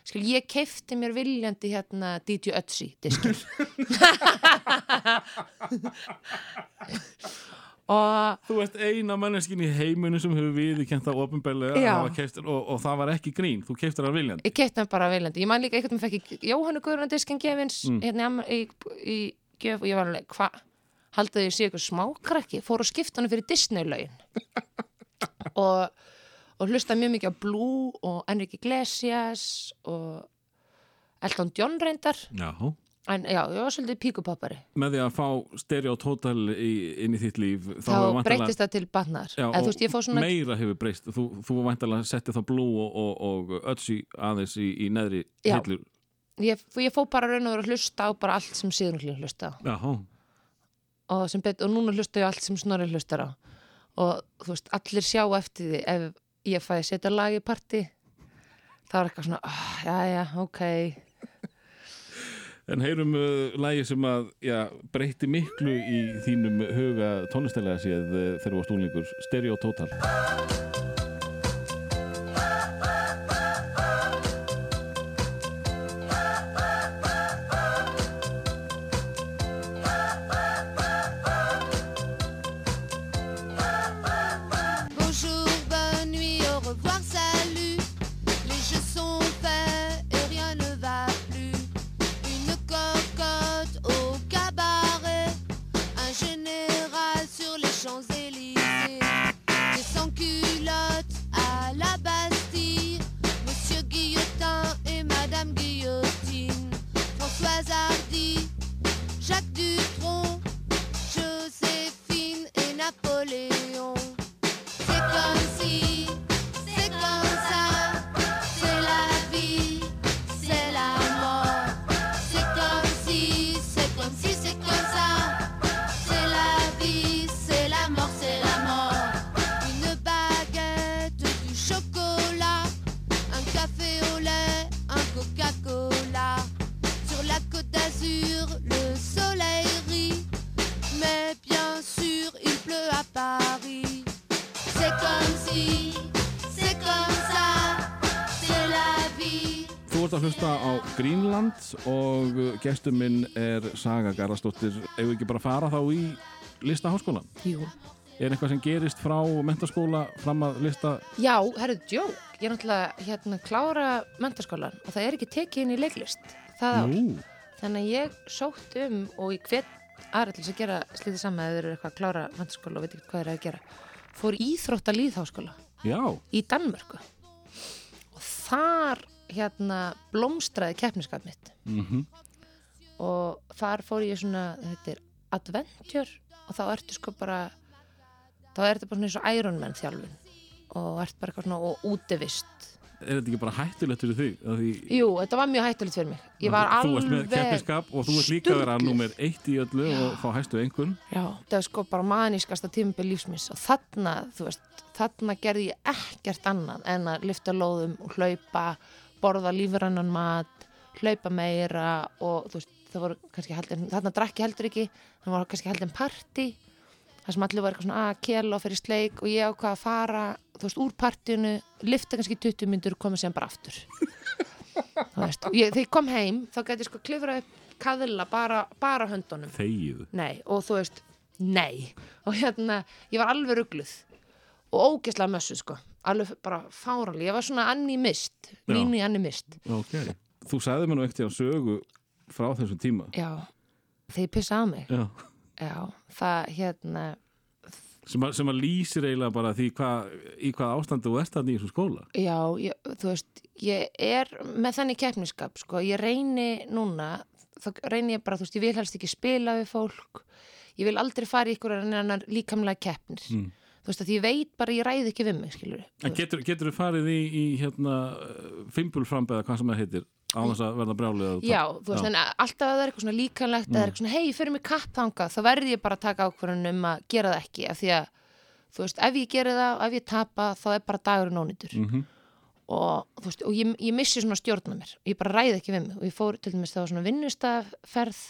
skil, ég keifti mér viljandi hérna DJ Ötzi diskil og Þú ert eina manneskin í heiminu sem hefur viðurkent það ofinbeglega og, og það var ekki grín, þú keiftir það viljandi. Ég keifti hann bara viljandi. Ég man líka eitthvað með fekk Jóhannu Guðrún diskin gefins Mm. hérna í í, í gjöf og ég var alveg, hvað haldið ég sé eitthvað smákrakki? Fór og skipta hann fyrir Disney lögin og, og hlusta mjög mikið á Blue og Enrique Iglesias og Elton John reyndar. Já, en já, ég var svolítið píkupappari með því að fá stereo total í, inn í þitt líf þá væntanlega- breytist það til batnar Já, og veist, svona meira hefur breyst. Þú, þú væntalega settið þá blú og, og, og ötsi aðeins í, í neðri hillur ég, ég fór bara raun og verið að hlusta á bara allt sem síðan hlusta á. Já, og, og núna hlusta ég allt sem snorri hlustar á. Og þú veist, allir sjá eftir því ef ég fæði setja lag í partí. Það var eitthvað svona oh, já, já, ok. En heyrum uh, lægi sem að já, breytti miklu í þínum huga tónlistælega séð uh, þegar þú varst úlingur stereo total Saga Garðarsdóttir. Ef við ekki bara fara þá í listaháskóla? Jú. Er eitthvað sem gerist frá mentaskóla fram að lista? Já, herru, djók. Ég er náttúrulega hérna klára mentaskólan og það er ekki tekið inn í leiklist. Það ár. Nú, Þannig að ég sótt um og ég hvet aðra til þess að gera slítið saman eða þeir eru eitthvað að klára mentaskóla og veit ekki hvað eru að gera. Fór í Íþrótta líðháskóla já, í Danmörku. Og þar hérna blómstraði keppniskap mitt. mhm, og þar fór ég svona þetta er adventure. Og þá ertu sko bara þá er þetta bara svona eins og Ironman þjálfun. Og ert bara eitthvað svona og útivist. Er þetta ekki bara hættulegt fyrir þig? Því Jú, þetta var mjög hættulegt fyrir mig. Ég var þú ert með alveg keppniskap og þú ert líka að vera nummer eitt í öllu og fá hæstu einhvern. Já, þetta var sko bara manískasta tímabil lífsmins og þarna, þú veist, þarna gerði ég ekkert annað en að lyfta lóðum og hlaupa, borða lífrannan mat, hlaupa meira og þú veist, það voru kannski haldin, þarna drakk ég heldur ekki, það voru kannski haldin party, það sem allir var eitthvað svona að kela og fyrir sleik og ég ákvað að fara, þú veist, úr partíinu, lyfta kannski 20 myndur og koma sem bara aftur. þú veist, og ég, þegar ég kom heim, þá gæti ég sko klifra upp kaðla bara, bara höndunum Þegið. nei, og þú veist, nei og hérna, ég var alveg ruggluð og ógeðslega mössu, sko alveg bara fáralig, ég var svona Anni Mist Já. Nínu Anni Mist Ok. Þú sagði mér nú ekkert á sögu frá þessum tíma. já, ég pissa á mig Já. já, það hérna Sem að, sem að lýsir eiginlega bara því hvað, í hvað ástandu þú ert þannig í þessum skóla. já, ég, þú veist, ég er með þannig keppniskap, sko, ég reyni núna, þá reyni ég bara þú veist, ég vil helst ekki spila við fólk ég vil aldrei fara í ykkur annar líkamlega keppnir Mm. Þú veist, að ég veit bara, ég ræði ekki við mig, skilur En getur, þú farið í, í hérna, fimbulframb eða hvað sem það heitir á þess að verða brjálið? Já, þú veist, en alltaf að það er eitthvað svona líkanlegt eða eitthvað svona, hei, fyrir mig kapp þangað þá verði ég bara að taka ákvörðun um að gera það ekki af því að, þú veist, ef ég geri það ef ég tapa, þá er bara dagurinn ónýtur. Mhm. og, þú veist, og ég, ég missi svona stjórna mér ég bara ræði ekki við mig. Og ég fór til dæmis það var svona vinnustafferð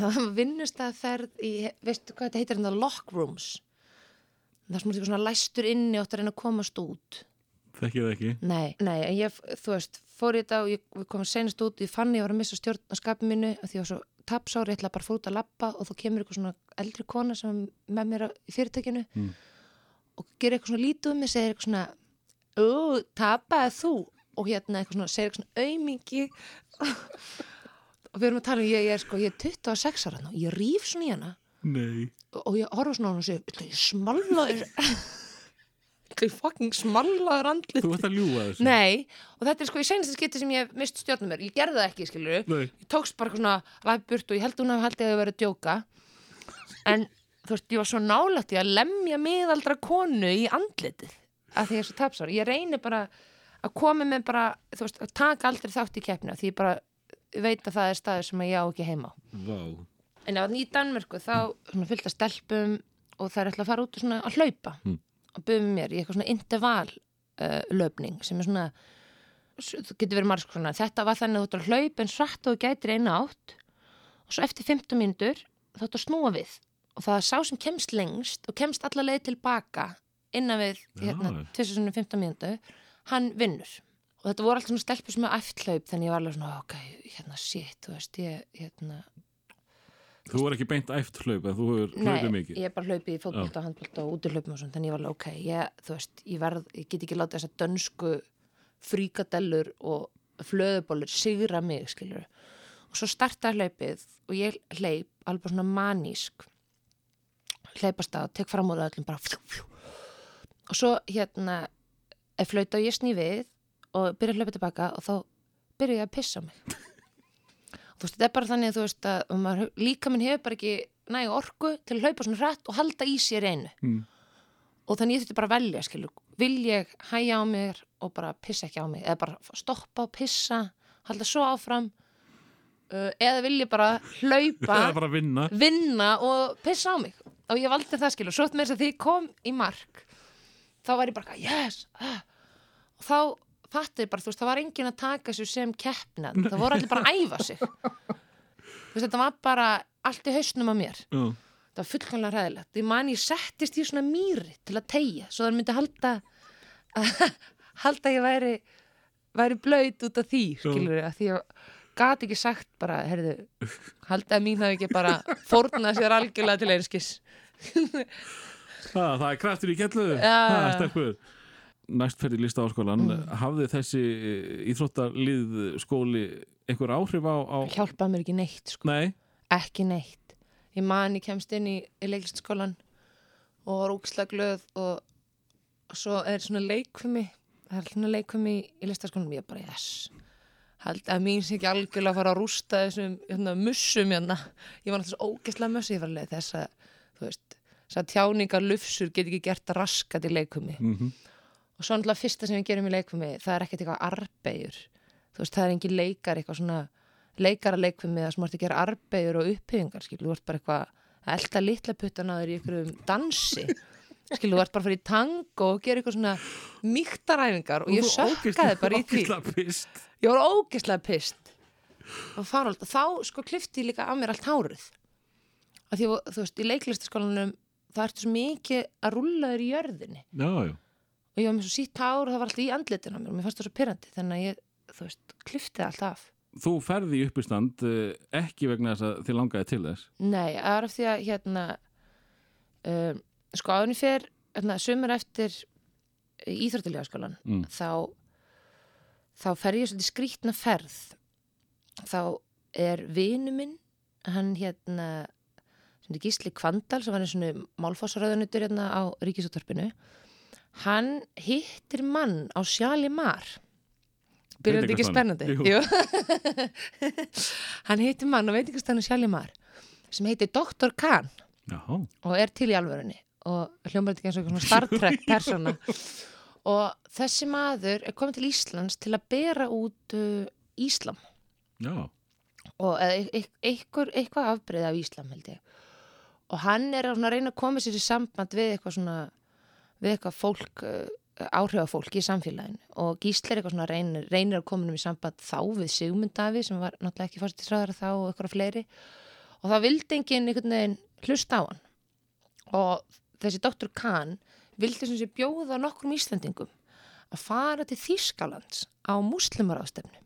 það var vinnustafferð í, veistu hvað þetta heitir hérna lock rooms það er svona læstur inni og átt að reyna að komast út Þekkið það ekki? Nei, nei, en ég, þú veist, fór ég þetta og ég við komum senast út, ég fann ég var að missa stjórn á skapið mínu og því ég var svo tapsári, ég ætla bara að fór út að labba og þá kemur eitthvað svona eldri kona sem er með mér á- í fyrirtækinu Mm. og gerir eitthvað svona lítið um mig, segir eitthvað svona, ú, tapaði þú og hérna eitthvað svona, segir eitthvað svona aumingi og við erum að tala um, ég, ég er sko, ég er 26 ára og ég rýf svona í hana Nei. og ég horfa svona á hana og ég smallaður ég fucking smallaður andlit Þú ert að ljúga þessu? Nei, og þetta er sko í senasta skipti sem ég hef mist stjórnum mér. Ég gerði það ekki, skilur Nei. Ég tókst bara svona ræð burt og ég held hún að haldið að það verið að djóka. En þú veist, ég var svo nálægt í að lemja miðaldra konu í andlitið að því ég er svo tapsár. Ég reyni bara að koma með bara, þú veist, að taka aldrei þátt í keppna því ég bara veit að það er staður sem ég á ekki heima. Vá. En á í Danmörku þá fylgta stelpum og það er ætla að fara út að hlaupa Mm. og buðum mér í eitthvað svona interval uh, löpning sem er svona þú getur verið marg svona þetta var þannig að þú ætlar að hlaupa en svart og gætir eina átt og svo eftir 15 mínútur þá ætlar að snúa við og það er sá sem kemst lengst og kemst alla leið tilbaka innan við hérna, 2015 mínútu hann vinnur. Og þetta voru alltaf svona stelpur sem er æft hlaup þannig ég var alveg svona ok, hérna shit, þú veist ég, hérna Þú er ekki beint æft hlaup en þú hefur Nei, hlaupið mikið. ég er bara hlaupið í fótbolta, handbolta og útihlaupum og svona, þannig ég var alveg, ok, ég, þú veist, ég verð, ég get ekki látið þessar dönsku fríkadellur og flöðubólur sigra mig, skilur. Og svo startaði hlaupið og ég hleyp alveg svona manísk, hleypast að, tek fram úr öllum bara fjú, fjú. Og svo hérna, er flauta og ég sný við og byrja að hlaupa tilbaka og þá byrja ég að pissa mig þú veist, þetta er bara þannig þú veist að maður, líka minn hefur bara ekki nægu orku til að hlaupa svona hrætt og halda í sér einu Mm. og þannig ég þurfti bara að velja skilur, vil ég hæja á mér og bara pissa ekki á mig eða bara stoppa og pissa halda svo áfram eða vil ég bara hlaupa bara vinna. vinna og pissa á mig og ég valdi það skilur, svo með þess að því kom í mark þá var ég bara, yes ah. og þá fattir bara, þú veist, það var enginn að taka þessu sem keppnað, það voru allir bara að æfa sig. Þú veist, þetta var bara allt í hausnum á mér. Já. það var fullkomlega ræðilegt ég man ég settist í svona mýri til að tegja svo það myndi halda halda að ég væri væri blöyt út af því skilur ég, því ég gat ekki sagt bara, heyrðu, halda að mín hafi ekki bara fórnað sér algjörlega til einskis. Ha, það er kraftur í kellu Já. Ha, stelpur Næst ferði lista áskólan Mm. hafði þessi íþróttarlið skóli einhver áhrif á, á... hjálpaði mér ekki neitt sko. Nei, ekki neitt. Ég man ég kemst inn í, í leiklistskólan og var úkslega glöð og svo er svona leikfumi það er svona leikfumi í, í listaskólanum ég bara yes. Held að mín sé ekki algjörlega að fara að rústa þessum hérna, mussum hérna. Ég var náttúrulega svo ógeðslega mussi ég var alveg þess að þú veist, þess að tjáningar lufsur get ekki gert að raskat í leikfumi mm og svo náttúrulega fyrsta sem við gerum í leikfumi það er ekkert eitthvað arbegjur þú veist, það er engin leikar eitthvað svona leikara leikfumi það sem ert að gera arbegjur og upphýfingar skil, þú ert bara eitthvað að elta litla puttan á þér í einhverjum dansi skil, þú ert bara að fara í tango og gera eitthvað svona mýktaræfingar og ég sökkaði bara í því. ég var ógeðslega pist og farald, þá sko klifti ég líka af mér allt hárið. Að því, þú veist, í leiklistaskólanum það ertu svo mikið að rúlla þér í jörðinni. Já, já og ég var með svo sítt hár og það var alltaf í andlitin á mér og mér fannst það svo pyrrandi þannig að ég, þú veist, kliftið allt af. Þú ferði í uppistand eh, ekki vegna þess að þið langaði til þess? Nei, það er af því að hérna um, sko áðunni fer hérna, sumur eftir íþróttilega Mm. þá þá fer ég svolítið skrítna ferð. Þá er vinu minn hann hérna sem er Gísli Kvandal sem var einu svona málfossaröðunutur hérna á Ríkisúttorpinu hann hittir mann á Sjali Mar. Byrjar þetta ekki spennandi? Hann hittir mann á veitingastannu Sjali Mar sem heitir Dr. Khan. Já, og er til í alvörunni og hljómar þetta ekki eins og svona Star Trek persóna. Og þessi maður er komið til Íslands til að bera út uh, Íslam. Já. Og e- e- eitthvað afbreyð af Íslam held ég. Og hann er að reyna að koma sér í samband við eitthvað svona við eitthvað fólk uh, áhrifafólk í samfélaginu. Og Gísli er eitthvað svona reynir, reynir að koma um í samband þá við Sigmund Davi sem var náttúrulega ekki fórstisræðara þá og eitthvað fleiri. Og það vildi enginn einhvern veginn hlusta á hann. Og þessi doktor Kahn vildi sem sé bjóða nokkrum Íslandingum að fara til Þýskalands á muslimarástefnu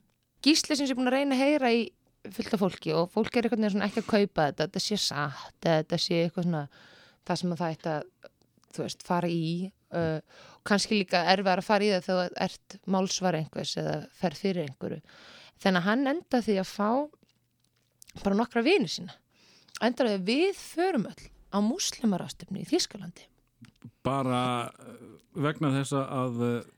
Gísli sem sé búin að reyna að heyra í fullt af fólki og fólk er svona ekki að kaupa þetta, þetta sé satt, þetta sé eitthvað svona það sem að það ætti að þú veist, fara í uh, kannski líka erfið að fara í það þegar þú ert málsvar einhvers eða fer fyrir einhverju. Þannig að hann enda því að fá bara nokkra vini sína. Endar því að við förum öll á muslimarástöfni í Þýskalandi. Bara eh, vegna þess að eh,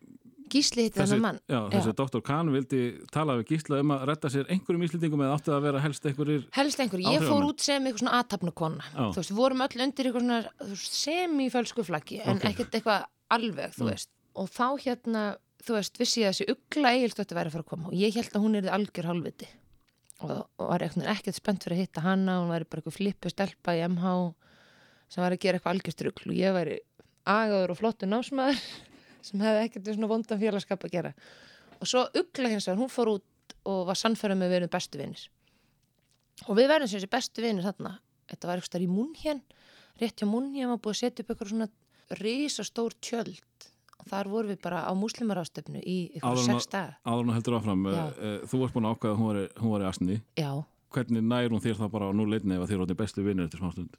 Gísli hitti þennan mann. já, þessi doktor Kahn vildi tala við Gísla um að retta sér einhverjum íslendingum eða átti að vera helst einhverjir helst einhver, ég fór út sem eitthvað svona aðtapnukonna þú veist, við vorum öll undir eitthvað svona semifölsku flaggi en Ok. ekkert eitthvað alveg, þú Mm. veist. Og þá hérna, þú veist, vissi ég að þessi ugla eigilstötti væri að fara að koma. Og ég held að hún er algjör halvviti og, og var ekkert spennt fyrir að hitta hana. Hún væri bara eitthvað flippu stelpa í MH sem var að hefði ekkert svona vondan félagskap að gera. Og svo ugla hins vegar, hún fór út og var sannfærið með verið bestu vinnir og við verðum sem þessi bestu vinir þarna. Þetta var eitthvað í Múnhjön rétt hjá Múnhjön var búið að setja upp eitthvað svona risastór tjöld. Og þar vorum við bara á múslimarástöfnu í eitthvað sex daga. áður en hún heldur áfram Já. uh, þú varst búin að ákveða að hún var, var í asni. Já, hvernig nær hún þér þá bara á nú leitni ef að þér átti bestu vinnir eftir smástund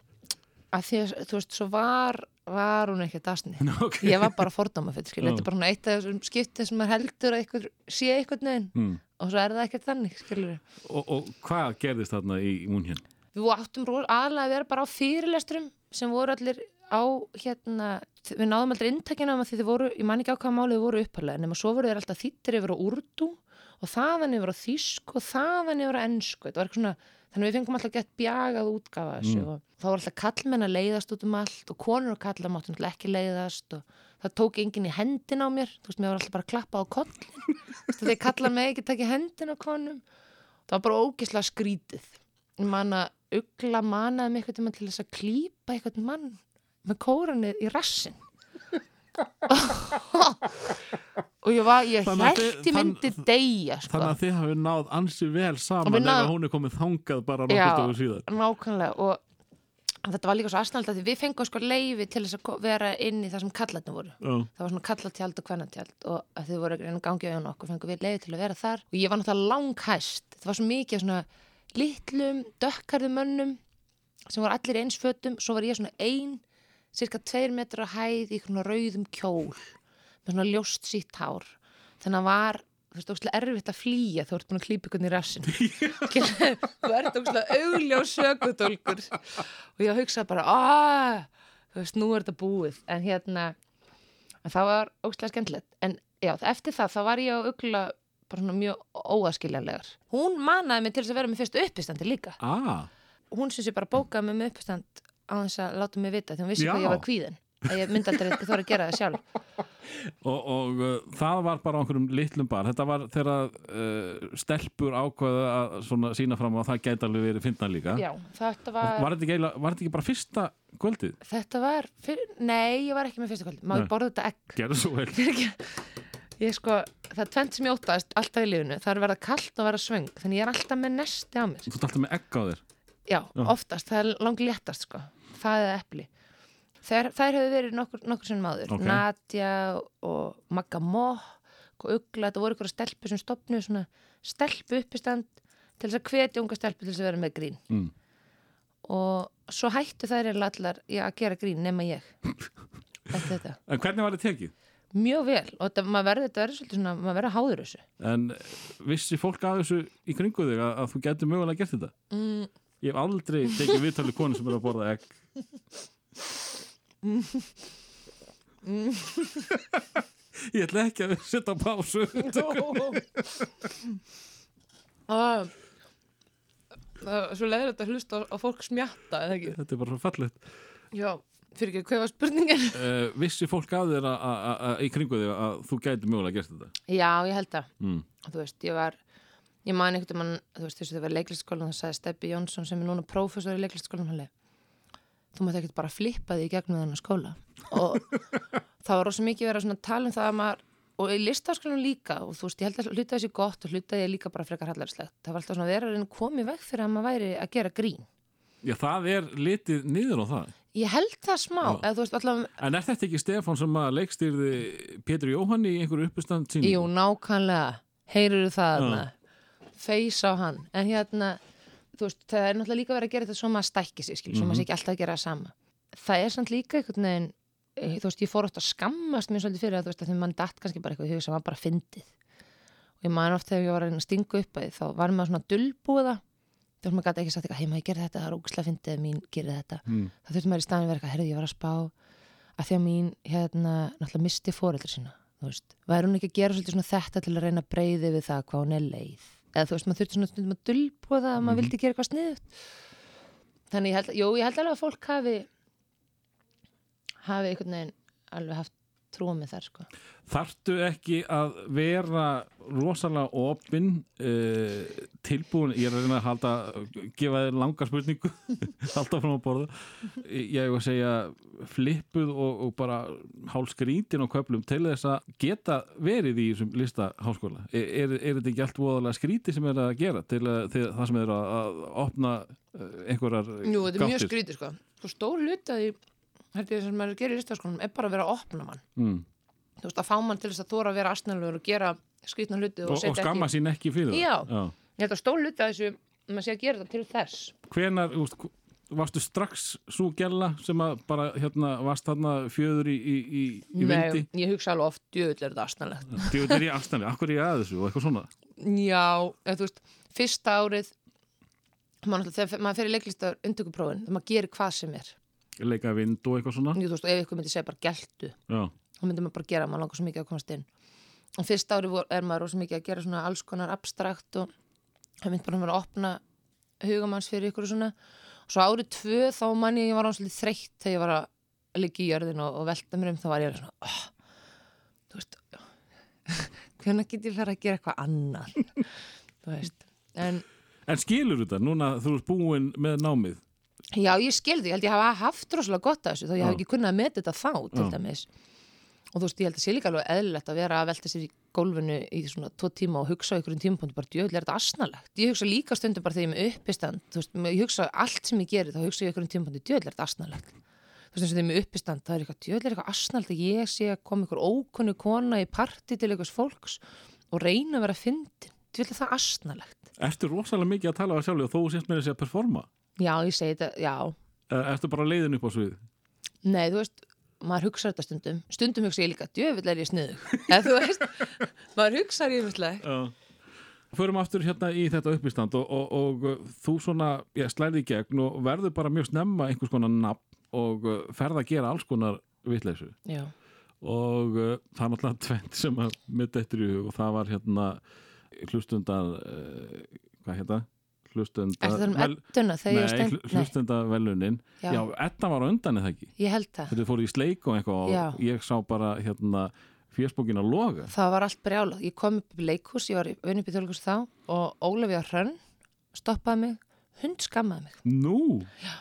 að því að þú veist, svo var var hún ekki að dasni okay. ég var bara fordóma fyrir, skil, þetta er bara eitt af þessum skiptið sem maður heldur að eitthvað sé eitthvað nöðin mm. og svo er það ekkert þannig, og, og hvað gerðist þarna í, múnhjön? við áttum ro- aðalega að vera bara á fyrirlesturum sem voru allir á hérna, við náðum aldrei inntakina um að því þið voru, ég man ekki á hvaða máli þið voru uppalega nema svo voru þeir alltaf þýttir yfir á úrdú og þaðan yfir á þýsku og þaðan yfir á ensku þetta var eitthvað svona, þannig að við fengum alltaf gett bjagað útgafa af þessu Mm. og þá var alltaf kallmenn að leiðast út um allt og konur og kallar máttu náttúrulega ekki leiðast og það tók enginn í hendin á mér. Þú veist, mér var alltaf bara að klappa á kollin þegar kallar mig ekki takja hendin á konum. Það var bara ógislega skrítið. Ég man að ugla manaði mig eitthvað til að klípa eitthvað mann með kóranið í rassin og ég var, ég held ég myndi deyja sko. Þannig að þið hafið náð ansi vel saman við ef hún er komið þangað bara stóðu síðan nákvæmlega og þetta var líka svo aðsnald að við fengum sko leifi til þess að vera inn í það sem kallarnir voru. Já, það var svona kallatjald og kvennatjald og að þið voru einu gangi á jón okkur fengum við leiði til að vera þar. Og ég var náttúrulega langhæst. Það var svo mikið svona litlum dökkarðum mönnum sem voru allir í eins fötum. Svo var ég svona ein cirka tveir metra hæð í svona rauðum kjól með svona ljóst sítt hár. Þannig að var þú veist, óslega erfitt að flýja þú ert búin að klípa ykkur í rassin þú ert óslega augljós sökutólkur og ég hugsa bara aaa, þú veist, nú er þetta búið. En hérna en það var óslega skemmtilegt. En já, eftir það, þá var ég á ugla bara svona mjög óaskiljanlegar. Hún manaði mig til þess að vera með fyrstu uppistandi líka. Ah, hún syns ég bara bókaði mig með uppistand á þess að láta mig vita því hún vissi Já. hvað ég var kvíðin að ég myndi aldrei ekki þóra að gera það sjálf. Og, og uh, það var bara á einhverjum litlum bar. Þetta var þegar uh, stelpur ákvaða að svona sína fram að það gæti alveg verið fyndna líka. Já, þetta var, var, þetta ekki, eiginlega- var þetta ekki bara fyrsta kvöldið? þetta var fyr, nei, ég var ekki með fyrstu kvöld má Nei. ég borða þetta egg. Gerðu svo vel. Ég sko, það er tvent sem ég óttast alltaf í lífinu, það er að verða kallt og verða svöng þannig ég er alltaf með nesti á mér. Þú ert alltaf með egg á þér? Já, oftast, það er langt léttast sko það er epli. Þær, þær hefur verið nokkur, nokkur sinnum áður. Ok. Nadja og Magga Mokk og Ugla, þetta voru ykkur stelpu sem stopnuðu svona stelpu uppistand til þess að hvetja unga stelpu til þess að vera með grín. Mm. og svo hættu þær eiginlega allar já, að gera grín nema ég. Eftir þetta, En hvernig var þetta tekið? mjög vel. Og þetta, maður verður, þetta verður svolítið svona, maður verður háður þessu. En vissi fólk af þessu í kringu þig að, að þú getur mögulega gert þetta? mm, Ég hef aldrei tekið viðtalið konu sem er að borða egg Ég ætla ekki að setja pásu Það er svo leiður þetta að hlusta á, á fólk smjatta, eða ekki? Þetta er bara svo fallegt Já, fyrir ekki, hvað var spurningin? uh, Vissi fólk þér að, að, að, að, í kringu þig að þú gæti mögulega gert þetta? Já, ég held það. Mm. Þú veist, ég var, ég man einhvern veginn, þú veist, þess að það var leiklistskólan, það sagði Steppi Jónsson sem er núna prófessor í leiklistskólan, hann leið. Þú mátt ekkert bara flippa því í gegnum þennan skóla. Og það var rosa mikið verið að tala um það að maður, og í listaskólanum líka, og þú veist, ég held að hluta þessi gott og hluta ég líka bara frekar hallarslegt. Það var alltaf svona verið að koma í veg fyrir að maður væri að gera grín. Já, það er litið niður á það Ég held það smá, eða veist, allavega, En er þetta ekki Stefán sem að leikstýrði Pétur Jóhann í einhverju uppistand sín? Jú, nákvæmlega, heyrur það feys á hann en hérna, veist, það er náttúrulega líka verið að gera þetta svo maður stækki sig, skil, svo Mhm. maður sé ekki alltaf að gera það sama. Það er samt líka einhvern veginn eh, þú veist, ég fór oft að skammast mér svolítið fyrir það, þú veist, að því mann datt kannski bara eitthvað í hug sem var bara fyndið. Og ég man oft þegar ég var að að stinga upp að þá var maður svona dulbúða þá maður gæti ekki sagt eitthvað, hei maður gerir þetta, það er ógæslega fyndið að mín gerir þetta. Mm. þá þurfti maður í staðin að vera eitthvað, herrðu, ég var að spá að því að mín, hérna, náttúrulega misti fóreldri sína, þú veist. Væri hún ekki að gera svolítið svona þetta til að reyna að breyði við það hvað hún er leið eða þú veist, maður þurfti svona stundum að dulbúa það að maður vildi gera eitthvað sniðut þannig ég held, jú, ég held alveg að fólk hafi hafi einhvern veginn alveg haft trúa með þar, sko. Þarftu ekki að vera rosalega opinn uh, tilbúin, ég er að reyna að halda gefa þér langa spurningu halda frá að borða? Ég hef að segja flippuð og, og bara hálskrítin og köplum til þess að geta verið í þessum lista háskóla. Er, er, er þetta ekki allt voðalega skríti sem er að gera til, að, til það sem er að, að opna uh, einhverjar Jú, þetta er mjög gáttir? skrítið, sko. Svo stór hluti að því, held ég sem maður gerir í listaskólanum er bara að vera að opna mann mm. þú veist, að fá mann til þess að þóra að vera astnælugur og gera skrítna hluti og, og, og skamma ekki sín ekki fyrir Já. það Já. Ég held að stór hluti að þessu maður sé að gera þetta til þess hvenar, úst, varstu strax svo gæla sem að bara hérna varst þarna fjöður í, í, í, í vindi? Nei, ég hugsa alveg oft, djöðl er þetta astnælegt Djöfull er ég afstæðlega, akkur er ég að þessu og eitthvað svona Já, þú veist, fyrsta árið maður, þegar maður fer í leiklistar undtökuprófin, leika vind og eitthvað svona. Jú, þú veist, og ef ykkur myndi segja bara geltu Já, þá myndi maður bara gera, maður langar svo mikið að komast inn. Og fyrsta árið vor- er maður rosa mikið að gera svona alls konar abstrakt og það myndi bara að vera að opna hugamanns fyrir ykkur og svona. Og svo árið tvö þá manni ég var ánslítið þreytt þegar ég var að liggja í jörðin og, og velta mér um þá var ég svona oh, þú veist hvernig get ég fara að gera eitthvað annað? Þú veist en En skilur þetta, núna þú ert búin með námið Já, ég skildi, ég held ég hafa haft rosalega gott að þessu þó ég hef ekki kunnað að meta þetta þá til Já. dæmis og þú veist, ég held að sé líka alveg eðlilegt að vera að velta sér í gólfinu í svona tvo tíma og hugsa á einhverjum tímapunktu bara djöðlega er þetta asnalegt. Ég hugsa líka stundum bara þegar ég er með uppistand, þú veist, ég hugsa allt sem ég geri þá hugsa ég á einhverjum tímapunktu djöðlega er þetta asnalegt. Þú veist, þegar ég er með uppistand, það er eitthvað djöðlega er eitthvað asnalegt að ég sé að koma einhver ókunnu kona í parti til einhvers fólks og reyna að vera fyndin. Djöðlega það asnalegt. Ertu rosalega mikið að tala á sjálf og þú sést með þessi að performa? Já, ég segi þetta, já. Eh, Ertu bara leiðin upp á svið? Nei, þú veist, maður hugsa þetta stundum. Stundum hugsa ég líka, djöfull er ég sniðug. Eða þú veist, maður hugsa ég umhverfleg. Förum aftur hérna í þetta uppistand og, og, og uh, þú svona já, slæði í gegn og verður bara mjög snemma einhvers konar nafn og uh, ferð að gera alls konar vitleysu Já. og uh, það er náttúrulega tvent sem að mitt eftir í hug og það var hérna hlustundar uh, hvað hérna? Hlustundar Er það um edduna þegar ég Nei, stend? hl- hlustundar velunin Já. Já, Edda var á undan eða ekki Ég held það. Þetta fóru í sleik og eitthvað Já. og ég sá bara hérna fjörsbókin að loga Það var allt brjálað. Ég kom upp í leikhús, ég var í vinni upp í þjóðleikhús þá og Ólafía Hrönn stoppaði mig, hund skammaði mig. Nú,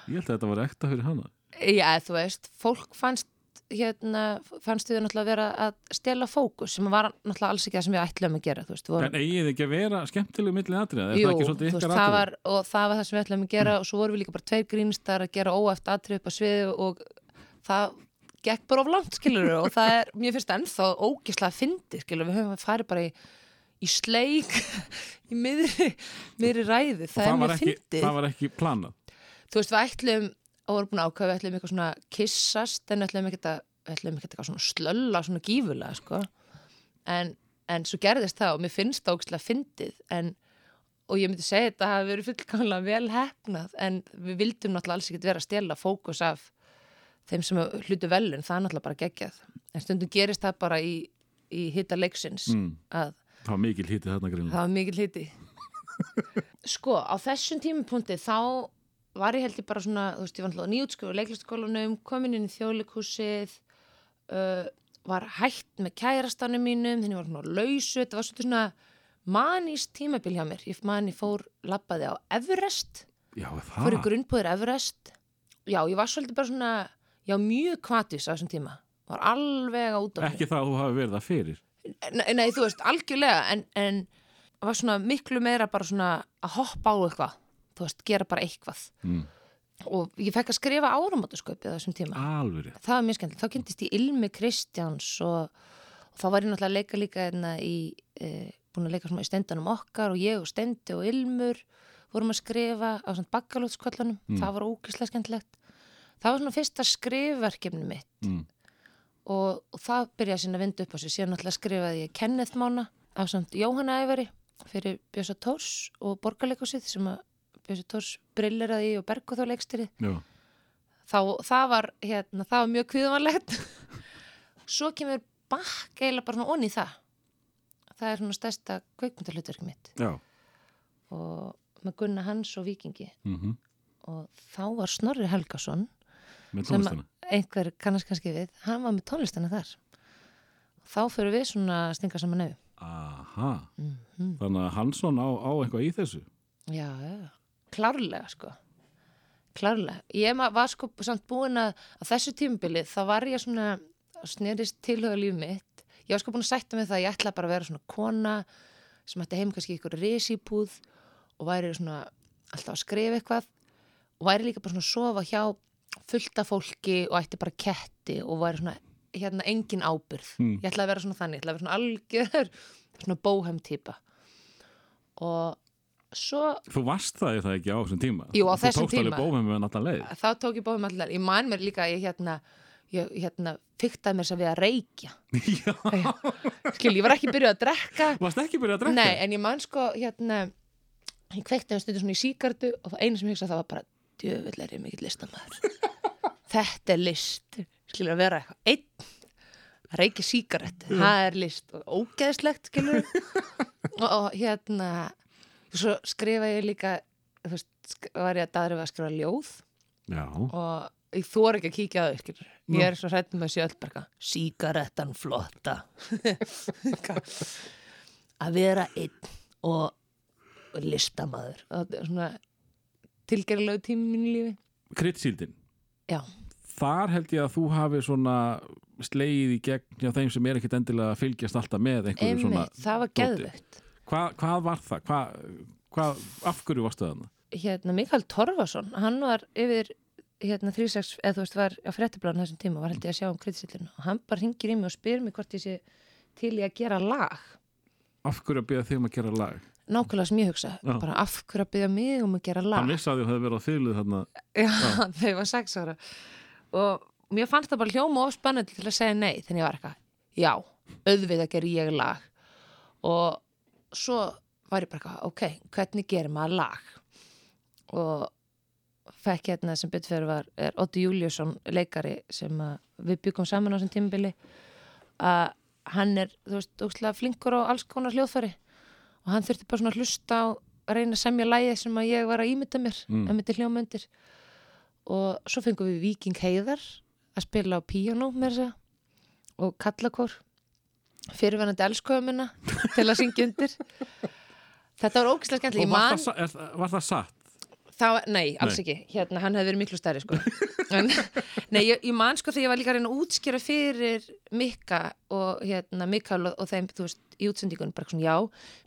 ég held að þetta var ekta fyrir hana Já, þú veist, fólk fannst hérna, fannst þau náttúrulega vera að stela fókus sem var náttúrulega alls ekki það sem við ætlum að gera, þú veist, vorum En eigið þið ekki að vera skemmtilegu milli atriða? Er Jú, það ekki þú svolítið veist, ykkar það atriði? var, og það var það sem við ætlum að gera og svo vorum við líka bara tveir grínistar að gera óæft atrið upp á sviði og það gekk bara of langt, skilur og það er, mér finnst það ennþá ógislega að fyndi, skilur, við höfum farið bara í, í sleik í miðri, miðri ræði, Og það, er mjög fyndið það var ekki planað þú veist, við ætlum og vorum búin að ákveða, við ætlum eitthvað svona kissast en ætlum ekki að ætlum ekki eitthvað svona slölla svona gífulega, sko. En, en svo gerðist það og mér finnst það ógislega fyndið en og ég myndi segja þetta hafi verið fullkomlega vel hefnað en við vildum náttúrulega alls ekkert vera að stela fókus af þeim sem hlutu velun, það er náttúrulega bara geggjað. En stundum gerist það bara í, í hitta leiksins mm. að Það var mikil hítið þarna grinn það var mikil hiti. Sko, á þessum tímapunkti þá var ég held ég bara svona þú veist, ég var náttúrulega nýjútskjöfu leiklistaskólanum komin inn í þjóðleikhúsið uh, var hætt með kærastanum mínum, þannig var svona lausu þetta var svona manís tímabil hjá mér, ég man ég fór labbaði á Everest, Já, fór í það grunnbúðir Everest. Já, ég var svolítið bara svona já, mjög kvatis á þessum tíma. Var alveg á út af Ekki það að þú hafi verið það fyrir? Nei, nei, þú veist, algjörlega en, en var svona miklu meira bara svona að hoppa á eitthvað þú veist, gera bara eitthvað. Mm. og ég fekk að skrifa áramótasköpið á þessum tíma. Alveg það var mjög skemmtilegt, þá kynntist ég Ilmi Kristjáns og, og þá var ég náttúrulega að leika líka hérna í, e, búin að leika svona í stendanum okkar og ég og Stendi og Ilmur vorum að skrifa á svona bakkalótskvöllunum, Mm. það var ógislega skemmtilegt. Það var svona fyrsta skrifverkefni mitt. Mm. og, og það byrjaði sinna að vinda upp á sig. Síðan náttúrulega skrifaði ég Kenneth Mána af samt Jóhanna Ævari fyrir Bjösa Tórs og Borgarleikusið sem að Bjösa Tórs brilleraði og Bergóð þá leikstyrið það var, hérna, það var mjög kviðvanlegt svo kemur bakk eiginlega bara svona onni það. Það er svona stærsta kveikmyndarhlutverk mitt. Já. Og með Gunna Hans og Víkingi. Mm og þá var Snorri Helgason Með að einhver kannast kannski við hann var með tónlistana þar. Þá fyrir við svona stinga saman nefn Aha, Mhm. þannig að Hansson á, á eitthvað í þessu? Já, já, klárlega sko. Klárlega, ég var sko samt búin að á þessu tímabili þá var ég svona snerist tilhuga líf mitt. Ég var sko búin að sætta með það að ég ætla bara að vera svona kona sem ætti heim kannski ykkur risíbúð og væri svona alltaf að skrifa eitthvað og væri líka bara svona að sofa hjá fullta fólki og ætti bara ketti og væri svona hérna engin ábyrð Hmm. ég ætla að vera svona þannig, ég ætla að vera svona algjör svona bóhem típa og svo Þú varst það, það ekki á þessum tíma? Jú, á þessum Þú tókst alveg tíma. bófum með náttúrulega leið. Þá tók ég bóðum allar, ég man mér líka ég hérna, ég hérna fyktaði mér sem við að reykja. Já, skil, ég var ekki byrjuð að drekka. Varst ekki byrjað að drekka? nei, en ég man sko hérna ég kveikti hann stundu svona í síkartu og það einu sem ég hugsaði það var bara djöfull er ég mikill listamæður þetta er list. Skilur að vera eitthvað einn að reykja síkaretu, það er list. Og ógeðslegt skilur og, og hérna svo skrifa ég líka þú veist, var ég að daðra við að skrifa ljóð. Já, og ég þóra ekki að kíkja að þau ég er svo hrættum með sjálfberga síkarettan flotta. Að vera einn og, og svona tilgerðilegu tími í mínu lífi. Kryddsíldin já, Þar held ég að þú hafi svona slegið í gegn hjá þeim sem er ekkit endilega að fylgjast alltaf með einhverju svona einmitt, það var geðvögt Hva, hvað var það? Hva, hvað, af hverju varstu þarna? hérna Mikael Torfason, hann var yfir hérna 36, eða þú veist var á fréttiblaðan þessum tíma, var held ég að sjá um kritisillinu og hann bara hringir í mig og spyr mig hvort ég sé til í að gera lag. Af hverju að byrja þig um að gera lag? nákvæmlega sem ég hugsa, Já. bara af hverju að byggja mig um að gera lag? Hann vissi að þið hefði verið á þýluð þarna. Já, ég var sex ára. Og mér fannst það bara hljóma of spennandi til að segja nei, þannig ég var eitthvað. Já, auðvitað ger ég lag. Og svo var ég bara ok, hvernig gerir maður lag? Og fekk hérna sem fyrir var er Otti Júliusson leikari sem við byggum saman á þessum tímabili að hann er, þú veist, ógstlega flinkur á alls konar hljóðfæri. Og hann þurfti bara svona að hlusta á að reyna að semja lægið sem að ég var að ímynda mér Mm. að myndi hljómöndir og svo fengum við Viking Heiðar að spila á píanó með þess að og kallakór fyrirvenandi elskuðumina til að syngja undir þetta var ógæslega skemmtilega Og var, man- það, er, var það satt? Það nei, alls Nei. ekki, hérna, hann hefði verið miklu stærri, sko. En, nei, ég, ég man, sko, þegar ég var líka að reyna að útskýra fyrir Mikka og, hérna, Mikael og, og þeim, þú veist, í útsendingunum, bara svona, já,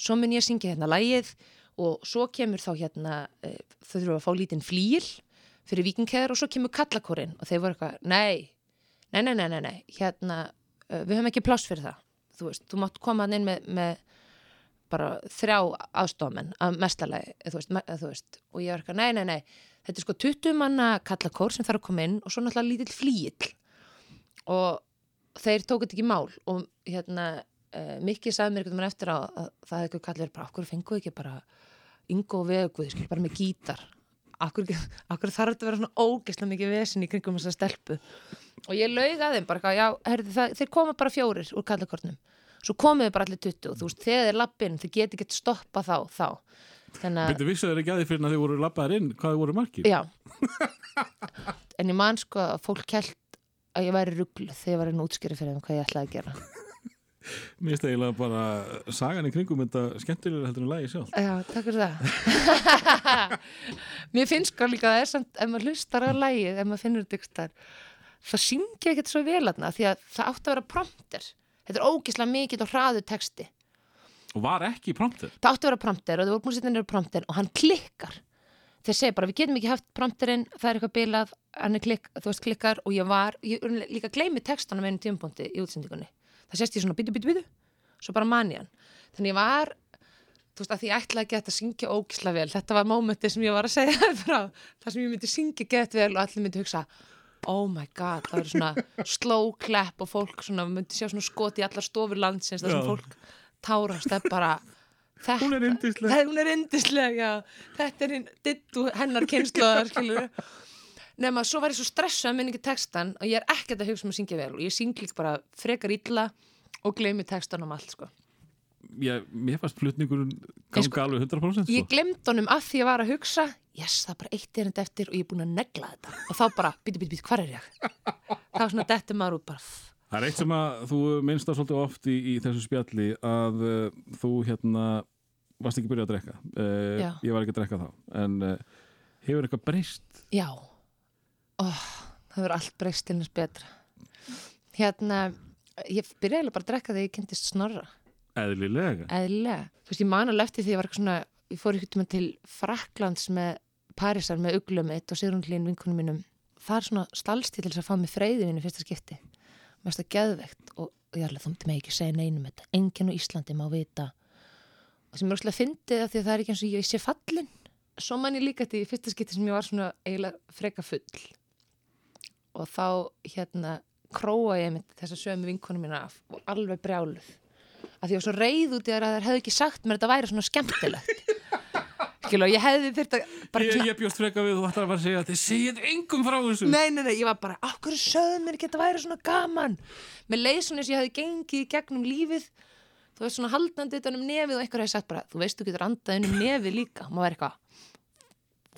svo mun ég að syngja hérna lægið og svo kemur þá, hérna, eh, þau þurfum að fá lítinn flýl fyrir vikingheðar og svo kemur kallakórin og þeir voru eitthvað, nei, nei, nei, nei, nei, nei, hérna, eh, við höfum ekki pláss fyrir það, þú veist, þú mátt koma inn með, með bara þrjá aðstofamenn að mestalagi, þú þú veist og ég var eitthvað, nei, nei, nei, þetta er sko 20 manna kalla kór sem þarf að koma inn og svo náttúrulega lítill flýill og þeir tóku þetta ekki mál og hérna, uh, Mikki sagði mér veginn eftir á að það hefði ekki kallið bara, okkur fenguðu ekki bara Ingo og Veguð, skil, bara með gítar? Akkur þarf þetta að vera svona ógeðslega mikið vesen í kringum þessa stelpu? Og ég laug að þeim bara, eitthvað, já, herri, það, þeir koma bara fjórir úr kallakornum svo komið þið bara allir 20 og þú veist, þegar þeir lappin, þið geti ekki stoppa þá, þá. Þannig að Byrju vissu þeir ekki að því fyrir að þið voru labbaðar inn hvað þið voru margir? Já. En ég man sko að fólk held að ég væri rugglu þegar ég var einn útskýri fyrir þeim hvað ég ætlaði að gera. Mér finnst eiginlega bara sagan í kringum þetta skemmtilega heldur en lagi sjálf Já, takk fyrir það. Mér finnst sko líka að það er samt ef maður hlustar á lægið, ef maður finnur þetta það syngja ekkert svo vel aðna því að það átti að vera prompter Þetta er ógislega mikið og hraðu texti. Og var ekki prompter? Það átti að vera prompter og þau voru búin að setja niður prompter og hann klikkar. Þeir segja bara við getum ekki haft prompterinn það er eitthvað bilað, hann er klikk, þú veist klikkar og ég var, ég líka gleymi textana með einu tímpúnti í útsendingunni. Það sést ég svona bítu, bítu, bítu svo bara man ég hann. Þannig ég var, þú veist að því ég ætlaði að geta að syngja ógisla vel, þetta var mómenti sem ég var að segja frá það sem ég myndi syngja gett vel og allir myndi hugsa oh my god, það verður svona slow clap og fólk svona, myndi sjá svona skot í allar stofur landsins þar sem fólk tárast, það er bara þetta, Hún er yndisleg. Það- hún er yndisleg, já þetta er dittu hennar kynnslóðar skilur nema svo var ég svo stressuð að minni ekki textan og ég er ekkert að hugsa um að syngja vel og ég syng líka bara frekar illa og gleymi textan um allt sko. Ég, Mér fannst flutningurinn Ég ganga sko- alveg 100% ég sko. glemd honum af því ég var að hugsa yes, það er bara eitt erindi eftir og ég er búin að negla þetta. Og þá bara, býtu, býtu, býtu, hvað er ég? þá svona detti maður út bara Það er eitt sem að þú minnst það svolítið oft í, í þessu spjalli að uh, þú hérna varst ekki byrjað að drekka. Uh, ég var ekki að drekka þá. En uh, hefur eitthvað breyst? Já. Oh, Það verður allt breyst til þess betra. Hérna Ég byrjaði bara að drekka þegar ég kynntist snorra eðlilega. Eðlilega. Þú veist, ég man alveg eftir því ég var svona Ég fór ykkur tíma til Fraklands með Parísar með uglum mitt og Sigrun Hlín vinkunum mínum. Það er svona stalstíð til þess að fá mig freyðin í fyrsta skipti. Mér finnst það geðvegt og ég alveg þú myndi mig ekki segja neinum þetta. Enginn á Íslandi má vita. Og sem er óslega fyndið af því að það er ekki eins og ég sé fallin. Svo man ég líka þetta í fyrsta skipti sem ég var svona eiginlega freka full. Og þá hérna króa ég mitt þessa sömu vinkonum mína af og alveg brjáluð af því ég var svo reið út í þær að þær hefði ekki sagt mér að þetta væri svona skemmtilegt. Skilu ég hefði þurft að bara Ég, ég bjóst freka við og þú ætlar að fara að segja að þið segið engum frá þessu. Nei, nei, nei, ég var bara hverju sögðu mér ekki að þetta væri svona gaman? Með og ég hefði gengið gegnum lífið. Þú veist svona haldandi utan um nefið og einhver hefði sagt bara, þú veist þú getur andað inn um nefið líka. Og maður er eitthvað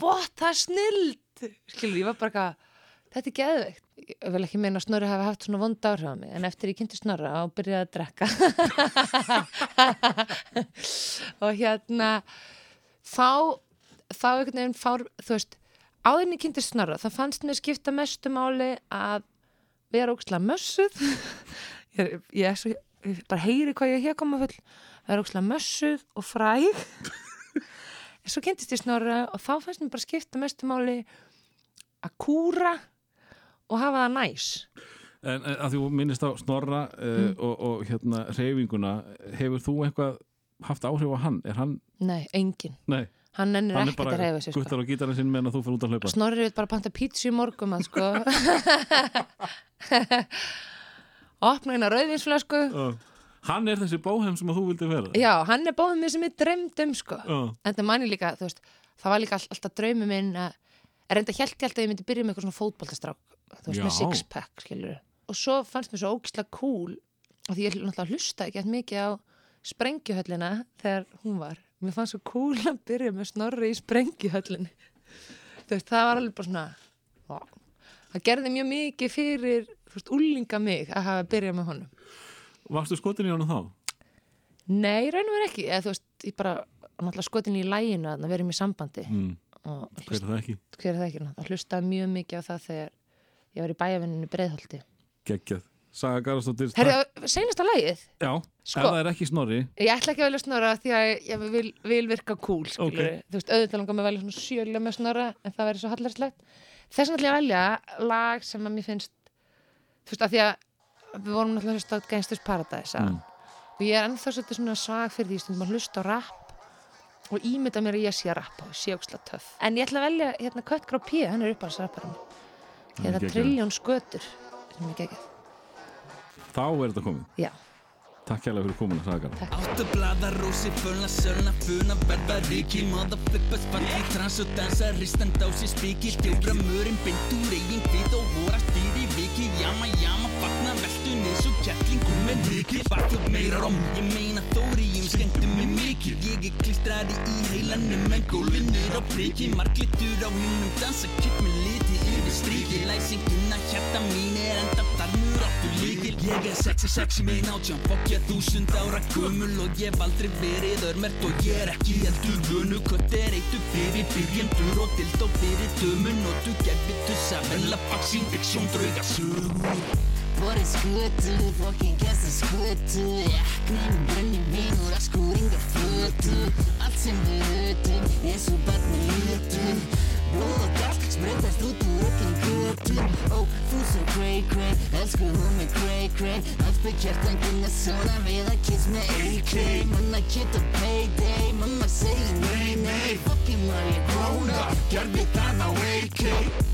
what, það er snild. Skilur, ég var bara eitthvað þetta er geðveikt ég vil ekki meina að Snorri hafi haft svona vond áhrif á mig en eftir ég kynnti Snorra og byrjaði að drekka. Og hérna þá þá einhvern veginn fár, þú veist áðurinn ég kynnti Snorra, það fannst mér skipta mestu máli að vera ógstlega mössuð. Ég, ég, er svo, ég bara heyri hvað ég er hér koma full. Vera ógstlega mössuð og fræg. En svo kynntist ég snorra og þá fannst mér bara skipta mestu máli að kúra og hafa það næs En að þú minnist á Snorra uh, Mm. og, og hérna reyfinguna, hefur þú eitthvað haft áhrif á hann? Er hann, nei, engin, nei, hann nennir hann er ekkert bara að reyfa sig sko. guttar á gítarinn sinn meðan þú fyrir út að hlaupa? Snorri vil bara panta pítsu í morgum að sko opna eina rauðinsflösku Uh, hann er þessi bóhem sem að þú vildi vera? já, hann er mér sem ég dreymd um sko Uh, en það manni líka, þú veist það var líka all, alltaf draumi minn að er reynda hjælt ég alltaf að ég myndi byrja með eitthvað svona fótboltastrák þú veist, með sixpack, skilur og svo fannst mér svo ógislega cool og því ég náttúrulega hlusta ekki eftir mikið á sprengjuhöllina þegar hún var. Mér fannst svo cool að byrja með snorri í sprengjuhöllinni. Þú veist, það var alveg bara svona vá. það gerði mjög mikið fyrir þú veist, úlinga mig að hafa byrjað með honum. Varstu skotin í honum þá? nei, raunum verið ekki, eða þú veist, ég bara náttúrulega skotin í læginu að verðum í sambandi. Mm, og hver er það ekki? hver er það ekki? Hlustaði mjög mikið á það þegar ég var í bæjavinninu breiðholti Geggjað. Saga Garðarsdóttir. Herri, seinasta lagið, Já, Sko. ef það er ekki Snorri, ég ætla ekki að velja snora því að ég vil, vil virka cool skilur. Ok. þú veist, auðvitað langar mig að velja svona sjölega með snora en það verður svo hallarslegt þess vegna ætla ég að velja lag sem að mér finnst þú veist, að því að við vorum náttúrulega að hlusta á Gangsters Paradise mm. og ég er ennþá svolítið svona svag fyrir því stundum að hlusta á rap og ímynda mér að ég sé að rappa og sé ókslega töff en ég ætla að velja hérna Er er geggjaður. Trilljón Skötur. Sem ég geggjað þá er þetta komið. Já, Takk hérlega fyrir komuna, Saga Garðar. Áttu blaða, rósi, fölna, sölna, funa, verða ríki Motherflippa, sparki, trans og dansa, ristan, dási, spiki Stjóra mörinn, beint úr eigin hvít og vorast fyrir viki Jama, jama, fagna, veltu, niðs og kjætling Hún með ríki, bakið meira róm. Ég meina þóri, ég skemmtu mig mikið. Ég er klistrari í heilanum en gólfinur á priki Marglitur á húnum, dansa, kipp með liti yfir stríki Læsingina, hjarta mín er enda þarmur áttu líkil Ég er sexy, sexy minn átján Fokkja þúsund ára gömul og ég hef aldrei verið örmert Og ég er ekki heldur vönu Kött er eittu fyrir byrjendur og dild og fyrir dömun. Og du gefið tussa vel að faxin fiksjón drauga sögur Borið skötu, fokkin gæsta skötu Eknin, brenni vín og raskur yngar fötu Allt sem við hötum, eins og barni lutum Blóð gas, spreytast út úr öllum götum Ó, þú sem cray cray, elsku hún með cray cray Allt bygg hjartan kunna svona við að kiss með AK Manna geta payday, mamma segir nei nei ég grown up, gerði það á AK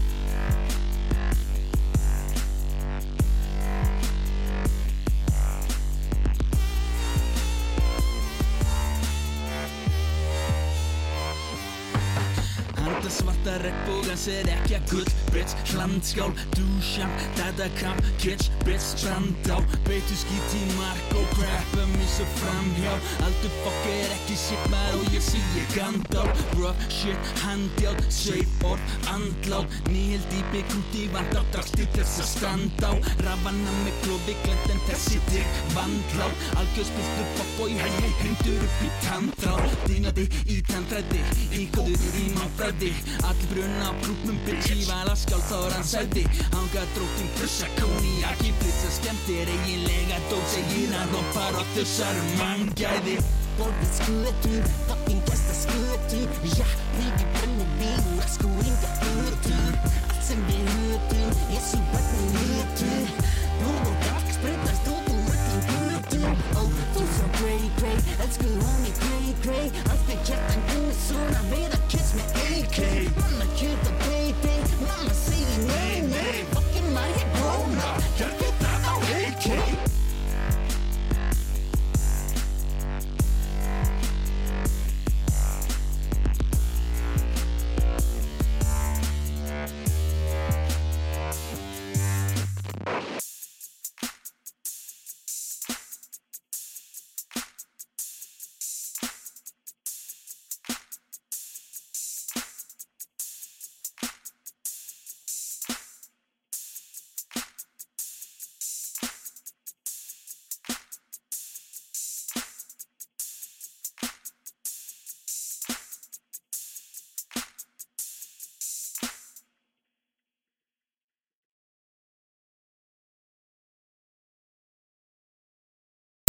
Handa svarta regnbógans er ekki að gull. Bitch, hlandskál, dúsjam, dadakram Kitsch, bitch, strandá Beitu skít í mark og crappa mig svo framhjá. Aldur fokk er ekki shit maður og ég sé ég gandá Rough shit, handjátt, sveip orð, andlát. Nýheld dýpi, krúti, vandá Drakst til þess að standa á. Rafana með klófi, glend en þessi tek vandlát. Algjör spiltu fokkbói, hei hei, hundur upp í tandrá Dynadi í tandræði, íkóður í mannfræði sæti Allir brunna á klúpnum bitch Í vala skjálf þá er hann sæti Hanga dróttinn prussa kóniak Í blitza skemmtir eiginlega dót Segir hann hoppar og þussar um manngæði. Borðið skutur, fucking gæsta skutur Já, við í brennivín, masku ynga skutur Allt sem við hutum, ég sú bætni hutur Blóð og gakk, spreytast út um öllum gutum Ó, þú svo grey, grey, elsku hún í grey play. I'll be getting good soon. I made a kiss me AK.